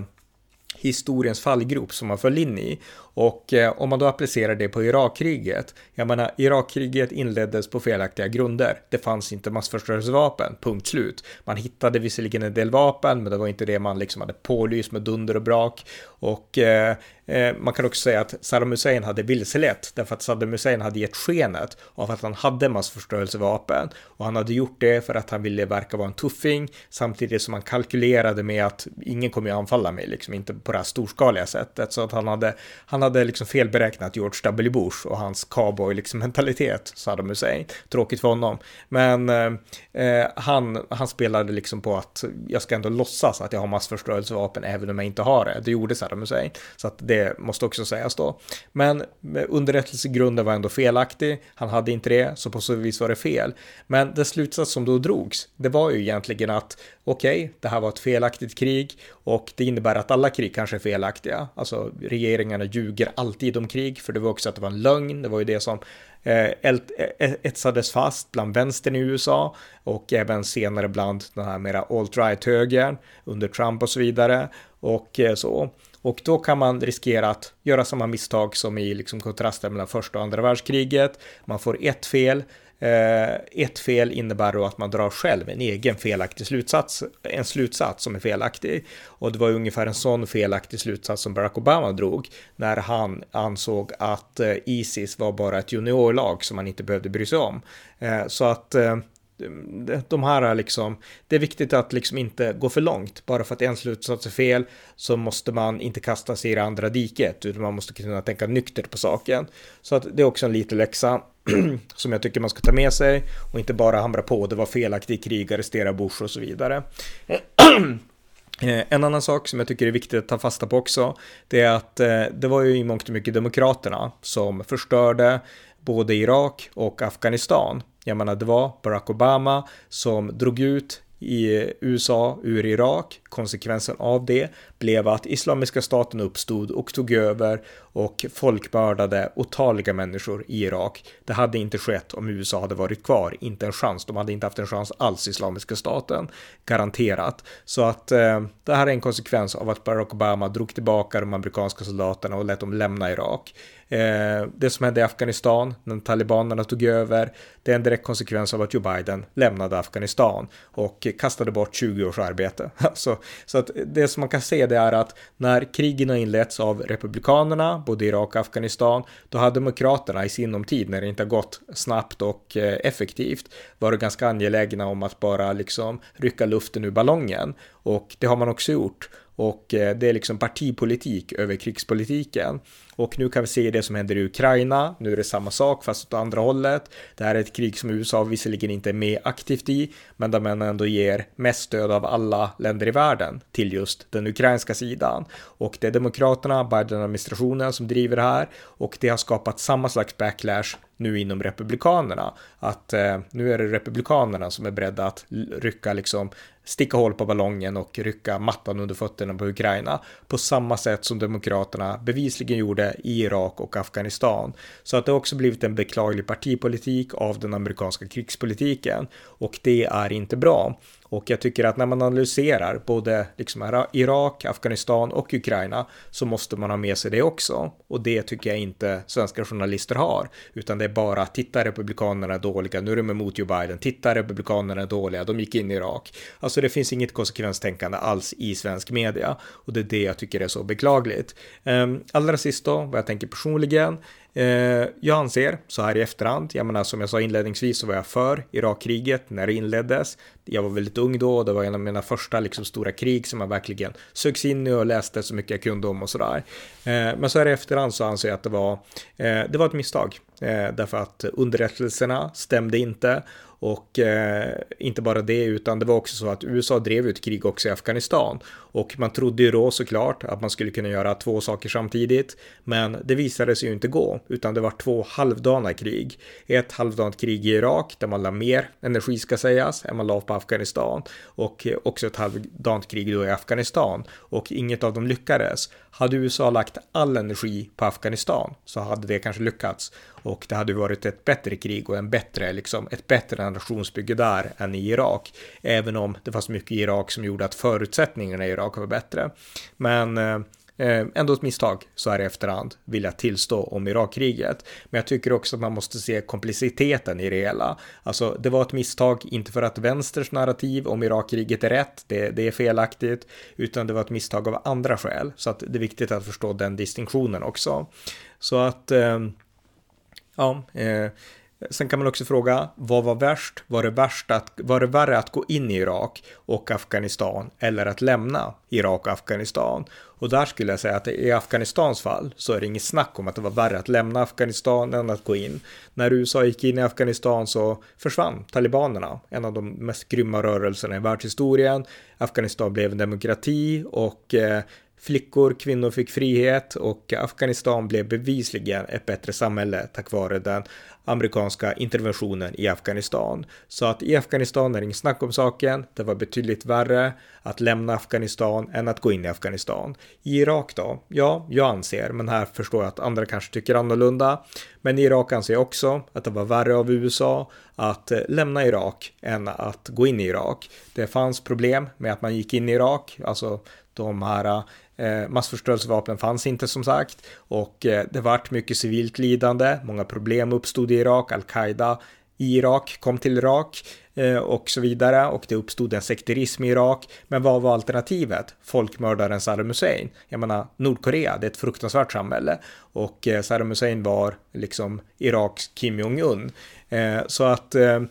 historiens fallgrop som man föll in i. Och eh, om man då applicerar det på Irakkriget, jag menar Irakkriget inleddes på felaktiga grunder. Det fanns inte massförstörelsevapen, punkt slut. Man hittade visserligen en del vapen, men det var inte det man liksom hade pålyst med dunder och brak. Och eh, eh man kan också säga att Saddam Hussein hade vilselett, därför att Saddam Hussein hade gett skenet av att han hade massförstörelsevapen. Och han hade gjort det för att han ville verka vara en tuffing, samtidigt som han kalkylerade med att ingen kommer att anfalla mig, liksom inte på det här storskaliga sättet. Så att han hade, han hade liksom felberäknat George W. Bush och hans cowboy liksom mentalitet, Saddam Hussein. Tråkigt för honom. Men eh, eh, han, han spelade liksom på att jag ska ändå låtsas att jag har massförstörelsevapen även om jag inte har det. Det gjorde Saddam Hussein. Så att det måste också sägas då. Men eh, underrättelsegrunden var ändå felaktig. Han hade inte det, så på så vis var det fel. Men den slutsats som då drogs, det var ju egentligen att okej, okay, det här var ett felaktigt krig och det innebär att alla krig kanske är felaktiga. Alltså regeringarna ljuger alltid om krig, för det var också att det var en lögn. Det var ju det som eh, eh, eh etsades fast bland vänstern i USA och även senare bland den här mera alt-right högern under Trump och så vidare och eh, så. Och då kan man riskera att göra samma misstag som i liksom kontrasten mellan första och andra världskriget. Man får ett fel Eh, ett fel innebär då att man drar själv en egen felaktig slutsats, en slutsats som är felaktig. Och det var ungefär en sån felaktig slutsats som Barack Obama drog när han ansåg att eh, Isis var bara ett juniorlag som man inte behövde bry sig om. Eh, så att de här är liksom, det är viktigt att liksom inte gå för långt. Bara för att en slutsats är fel så måste man inte kasta sig i det andra diket, utan man måste kunna tänka nyktert på saken. Så att det är också en liten läxa. som jag tycker man ska ta med sig och inte bara hamra på det var felaktigt krig, arrestera Bush och så vidare. Eh, en annan sak som jag tycker är viktigt att ta fasta på också, det är att eh, det var ju i mångt och mycket demokraterna som förstörde både Irak och Afghanistan. Jag menar, det var Barack Obama som drog ut i USA ur Irak. Konsekvensen av det uppleva att Islamiska staten uppstod och tog över och folkmördade otaliga människor i Irak. Det hade inte skett om USA hade varit kvar, inte en chans. De hade inte haft en chans alls, Islamiska staten, garanterat. Så att eh, det här är en konsekvens av att Barack Obama drog tillbaka de amerikanska soldaterna och lät dem lämna Irak. Eh, det som hände i Afghanistan när talibanerna tog över, det är en direkt konsekvens av att Joe Biden lämnade Afghanistan och kastade bort 20 års arbete. så, alltså, så att det som man kan se det är att när krigen har inletts av republikanerna, både Irak och Afghanistan, då har demokraterna i sinom tid, när det inte har gått snabbt och eh, effektivt, varit ganska angelägna om att bara liksom rycka luften ur ballongen. Och det har man också gjort. Och eh, det är liksom partipolitik över krigspolitiken. Och nu kan vi se det som händer i Ukraina. Nu är det samma sak fast åt andra hållet. Det här är ett krig som USA visserligen inte är med aktivt i, men där man ändå ger mest stöd av alla länder i världen till just den ukrainska sidan. Och det är demokraterna, Biden-administrationen som driver det här och det har skapat samma slags backlash nu inom republikanerna. Att eh, nu är det republikanerna som är beredda att rycka liksom sticka hål på ballongen och rycka mattan under fötterna på Ukraina på samma sätt som demokraterna bevisligen gjorde i Irak och Afghanistan. Så att det också blivit en beklaglig partipolitik av den amerikanska krigspolitiken och det är inte bra. Och jag tycker att när man analyserar både liksom Irak, Afghanistan och Ukraina så måste man ha med sig det också. Och det tycker jag inte svenska journalister har, utan det är bara titta republikanerna är dåliga, nu är de emot Joe Biden, titta republikanerna är dåliga, de gick in i Irak. Alltså det finns inget konsekvenstänkande alls i svensk media och det är det jag tycker är så beklagligt. Um, allra sist då, vad jag tänker personligen. Eh, jag anser, så här i efterhand, jag menar som jag sa inledningsvis så var jag för Irakkriget när det inleddes. Jag var väldigt ung då och det var en av mina första liksom, stora krig som jag verkligen sögs in i och läste så mycket jag kunde om och sådär. Eh, men så här i efterhand så anser jag att det var, eh, det var ett misstag. därför att underrättelserna stämde inte och eh, inte bara det, utan det var också så att USA drev ut krig också i Afghanistan. Och man trodde ju då såklart att man skulle kunna göra två saker samtidigt. Men det visade sig ju inte gå, utan det var två halvdana krig. Ett halvdant krig i Irak, där man la mer energi ska sägas, än man la på Afghanistan. Och eh, också ett halvdant krig då i Afghanistan. Och inget av dem lyckades. Hade USA lagt all energi på Afghanistan så hade det kanske lyckats. Och det hade varit ett bättre krig och en bättre, liksom, ett bättre nationsbygge där än i Irak. Även om det fanns mycket i Irak som gjorde att förutsättningarna i Irak var bättre. Men eh, eh, ändå ett misstag så här i efterhand vill jag tillstå om Irakkriget. Men jag tycker också att man måste se kompliciteten i det hela. Alltså det var ett misstag, inte för att vänsters narrativ om Irakkriget är rätt, det, det är felaktigt, utan det var ett misstag av andra skäl. Så att det är viktigt att förstå den distinktionen också. Så att eh, Ja, eh, sen kan man också fråga, vad var värst? Var det, värst att, var det värre att gå in i Irak och Afghanistan eller att lämna Irak och Afghanistan? Och där skulle jag säga att i Afghanistans fall så är det inget snack om att det var värre att lämna Afghanistan än att gå in. När USA gick in i Afghanistan så försvann talibanerna, en av de mest grymma rörelserna i världshistorien. Afghanistan blev en demokrati och eh, Flickor, kvinnor fick frihet och Afghanistan blev bevisligen ett bättre samhälle tack vare den amerikanska interventionen i Afghanistan. Så att i Afghanistan är det inget snack om saken. Det var betydligt värre att lämna Afghanistan än att gå in i Afghanistan. I Irak då? Ja, jag anser, men här förstår jag att andra kanske tycker annorlunda. Men i Irak anser jag också att det var värre av USA att eh, lämna Irak än att gå in i Irak. Det fanns problem med att man gick in i Irak, alltså de här Eh, massförstörelsevapen fanns inte som sagt och eh, det vart mycket civilt lidande. Många problem uppstod i Irak. Al-Qaida i Irak kom till Irak eh, och så vidare och det uppstod en sekterism i Irak. Men vad var alternativet? Folkmördaren Saddam Hussein. Jag menar Nordkorea, det är ett fruktansvärt samhälle och eh, Saddam Hussein var liksom Iraks Kim Jong-Un. Eh, så att eh,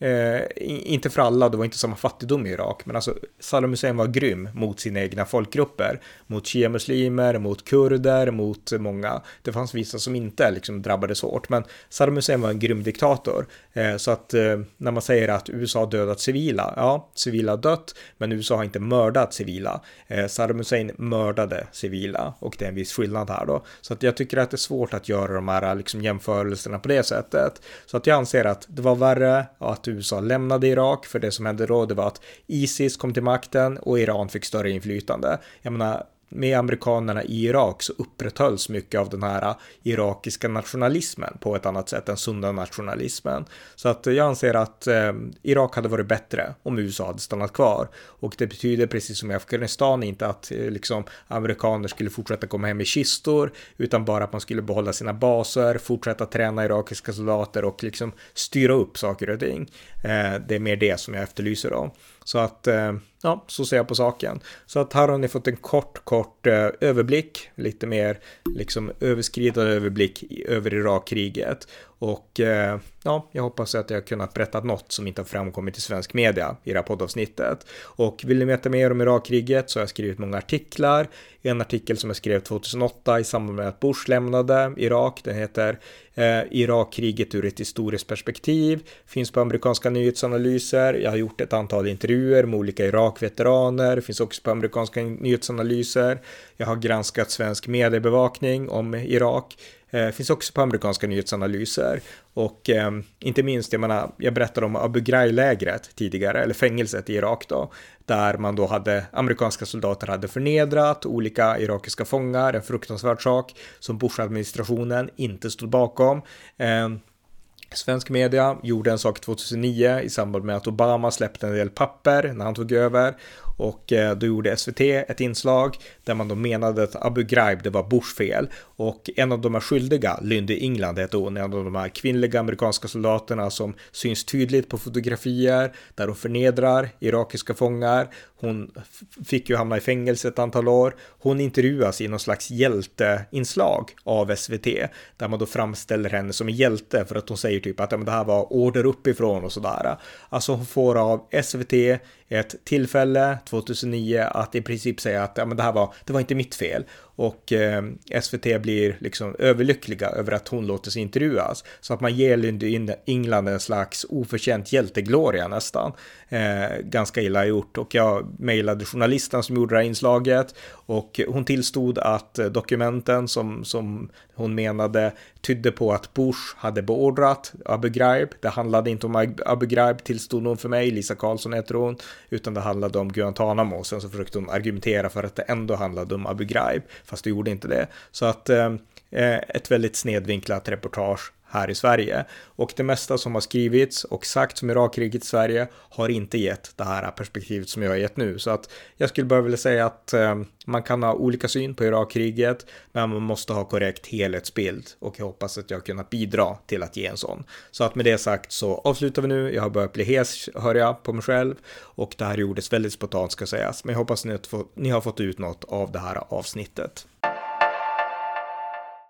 Eh, inte för alla, det var inte samma fattigdom i Irak, men alltså Saddam Hussein var grym mot sina egna folkgrupper, mot shia-muslimer, mot kurder, mot många. Det fanns vissa som inte liksom drabbades hårt, men Saddam Hussein var en grym diktator. Eh, så att eh, när man säger att USA dödat civila, ja, civila har dött, men USA har inte mördat civila. Eh, Saddam Hussein mördade civila och det är en viss skillnad här då. Så att jag tycker att det är svårt att göra de här liksom, jämförelserna på det sättet. Så att jag anser att det var värre att USA lämnade Irak, för det som hände då det var att Isis kom till makten och Iran fick större inflytande. Jag menar, med amerikanerna i Irak så upprätthölls mycket av den här äh, irakiska nationalismen på ett annat sätt än sunda nationalismen. Så att jag anser att eh, Irak hade varit bättre om USA hade stannat kvar. Och det betyder precis som i Afghanistan inte att eh, liksom amerikaner skulle fortsätta komma hem i kistor utan bara att man skulle behålla sina baser, fortsätta träna irakiska soldater och liksom styra upp saker och ting. Eh, det är mer det som jag efterlyser då. Så att, eh, ja, så ser jag på saken. Så att här har ni fått en kort, kort eh, överblick, lite mer liksom överskridande överblick över Irakkriget. Och eh, ja, jag hoppas att jag har kunnat berätta något som inte har framkommit i svensk media i det här poddavsnittet. Och vill ni veta mer om Irakkriget så har jag skrivit många artiklar. En artikel som jag skrev 2008 i samband med att Bush lämnade Irak. Den heter eh, Irakkriget ur ett historiskt perspektiv. Finns på amerikanska nyhetsanalyser. Jag har gjort ett antal intervjuer med olika Irak-veteraner. Finns också på amerikanska nyhetsanalyser. Jag har granskat svensk mediebevakning om Irak. Eh, finns också på amerikanska nyhetsanalyser. Och eh, inte minst, jag menar, jag berättade om Abu Ghraib-lägret tidigare, eller fängelset i Irak då, där man då hade, amerikanska soldater hade förnedrat olika irakiska fångar, en fruktansvärd sak som Bush-administrationen inte stod bakom. Eh, Svensk media gjorde en sak 2009 i samband med att Obama släppte en del papper när han tog över och eh, då gjorde SVT ett inslag där man då menade att Abu Ghraib det var Bush fel och en av de här skyldiga, Lyndy England hette hon, en av de här kvinnliga amerikanska soldaterna som syns tydligt på fotografier där hon förnedrar irakiska fångar. Hon fick ju hamna i fängelse ett antal år. Hon intervjuas i någon slags hjälteinslag av SVT där man då framställer henne som en hjälte för att hon säger typ att ja, men det här var order uppifrån och sådär. Alltså hon får av SVT ett tillfälle 2009 att i princip säga att ja, men det här var, det var inte mitt fel och eh, SVT blir liksom överlyckliga över att hon låter sig intervjuas så att man ger Lindy England en slags oförtjänt hjältegloria nästan. Eh, ganska illa gjort och jag mejlade journalisten som gjorde det här inslaget och hon tillstod att dokumenten som, som hon menade tydde på att Bush hade beordrat Abu Ghraib. Det handlade inte om Abu Ghraib tillstod hon för mig, Lisa Karlsson heter hon, utan det handlade om Guantanamo. Sen så försökte hon argumentera för att det ändå handlade om Abu Ghraib, fast det gjorde inte det. Så att eh, eh ett väldigt snedvinklat reportage här i Sverige. Och det mesta som har skrivits och sagts om Irakkriget i Sverige har inte gett det här perspektivet som jag har gett nu. Så att jag skulle bara vilja säga att eh, man kan ha olika syn på Irakkriget, men man måste ha korrekt helhetsbild och jag hoppas att jag har kunnat bidra till att ge en sån. Så att med det sagt så avslutar vi nu. Jag har börjat bli hes, hör jag på mig själv och det här gjordes väldigt spontant ska sägas, men jag hoppas att ni har fått ut något av det här avsnittet.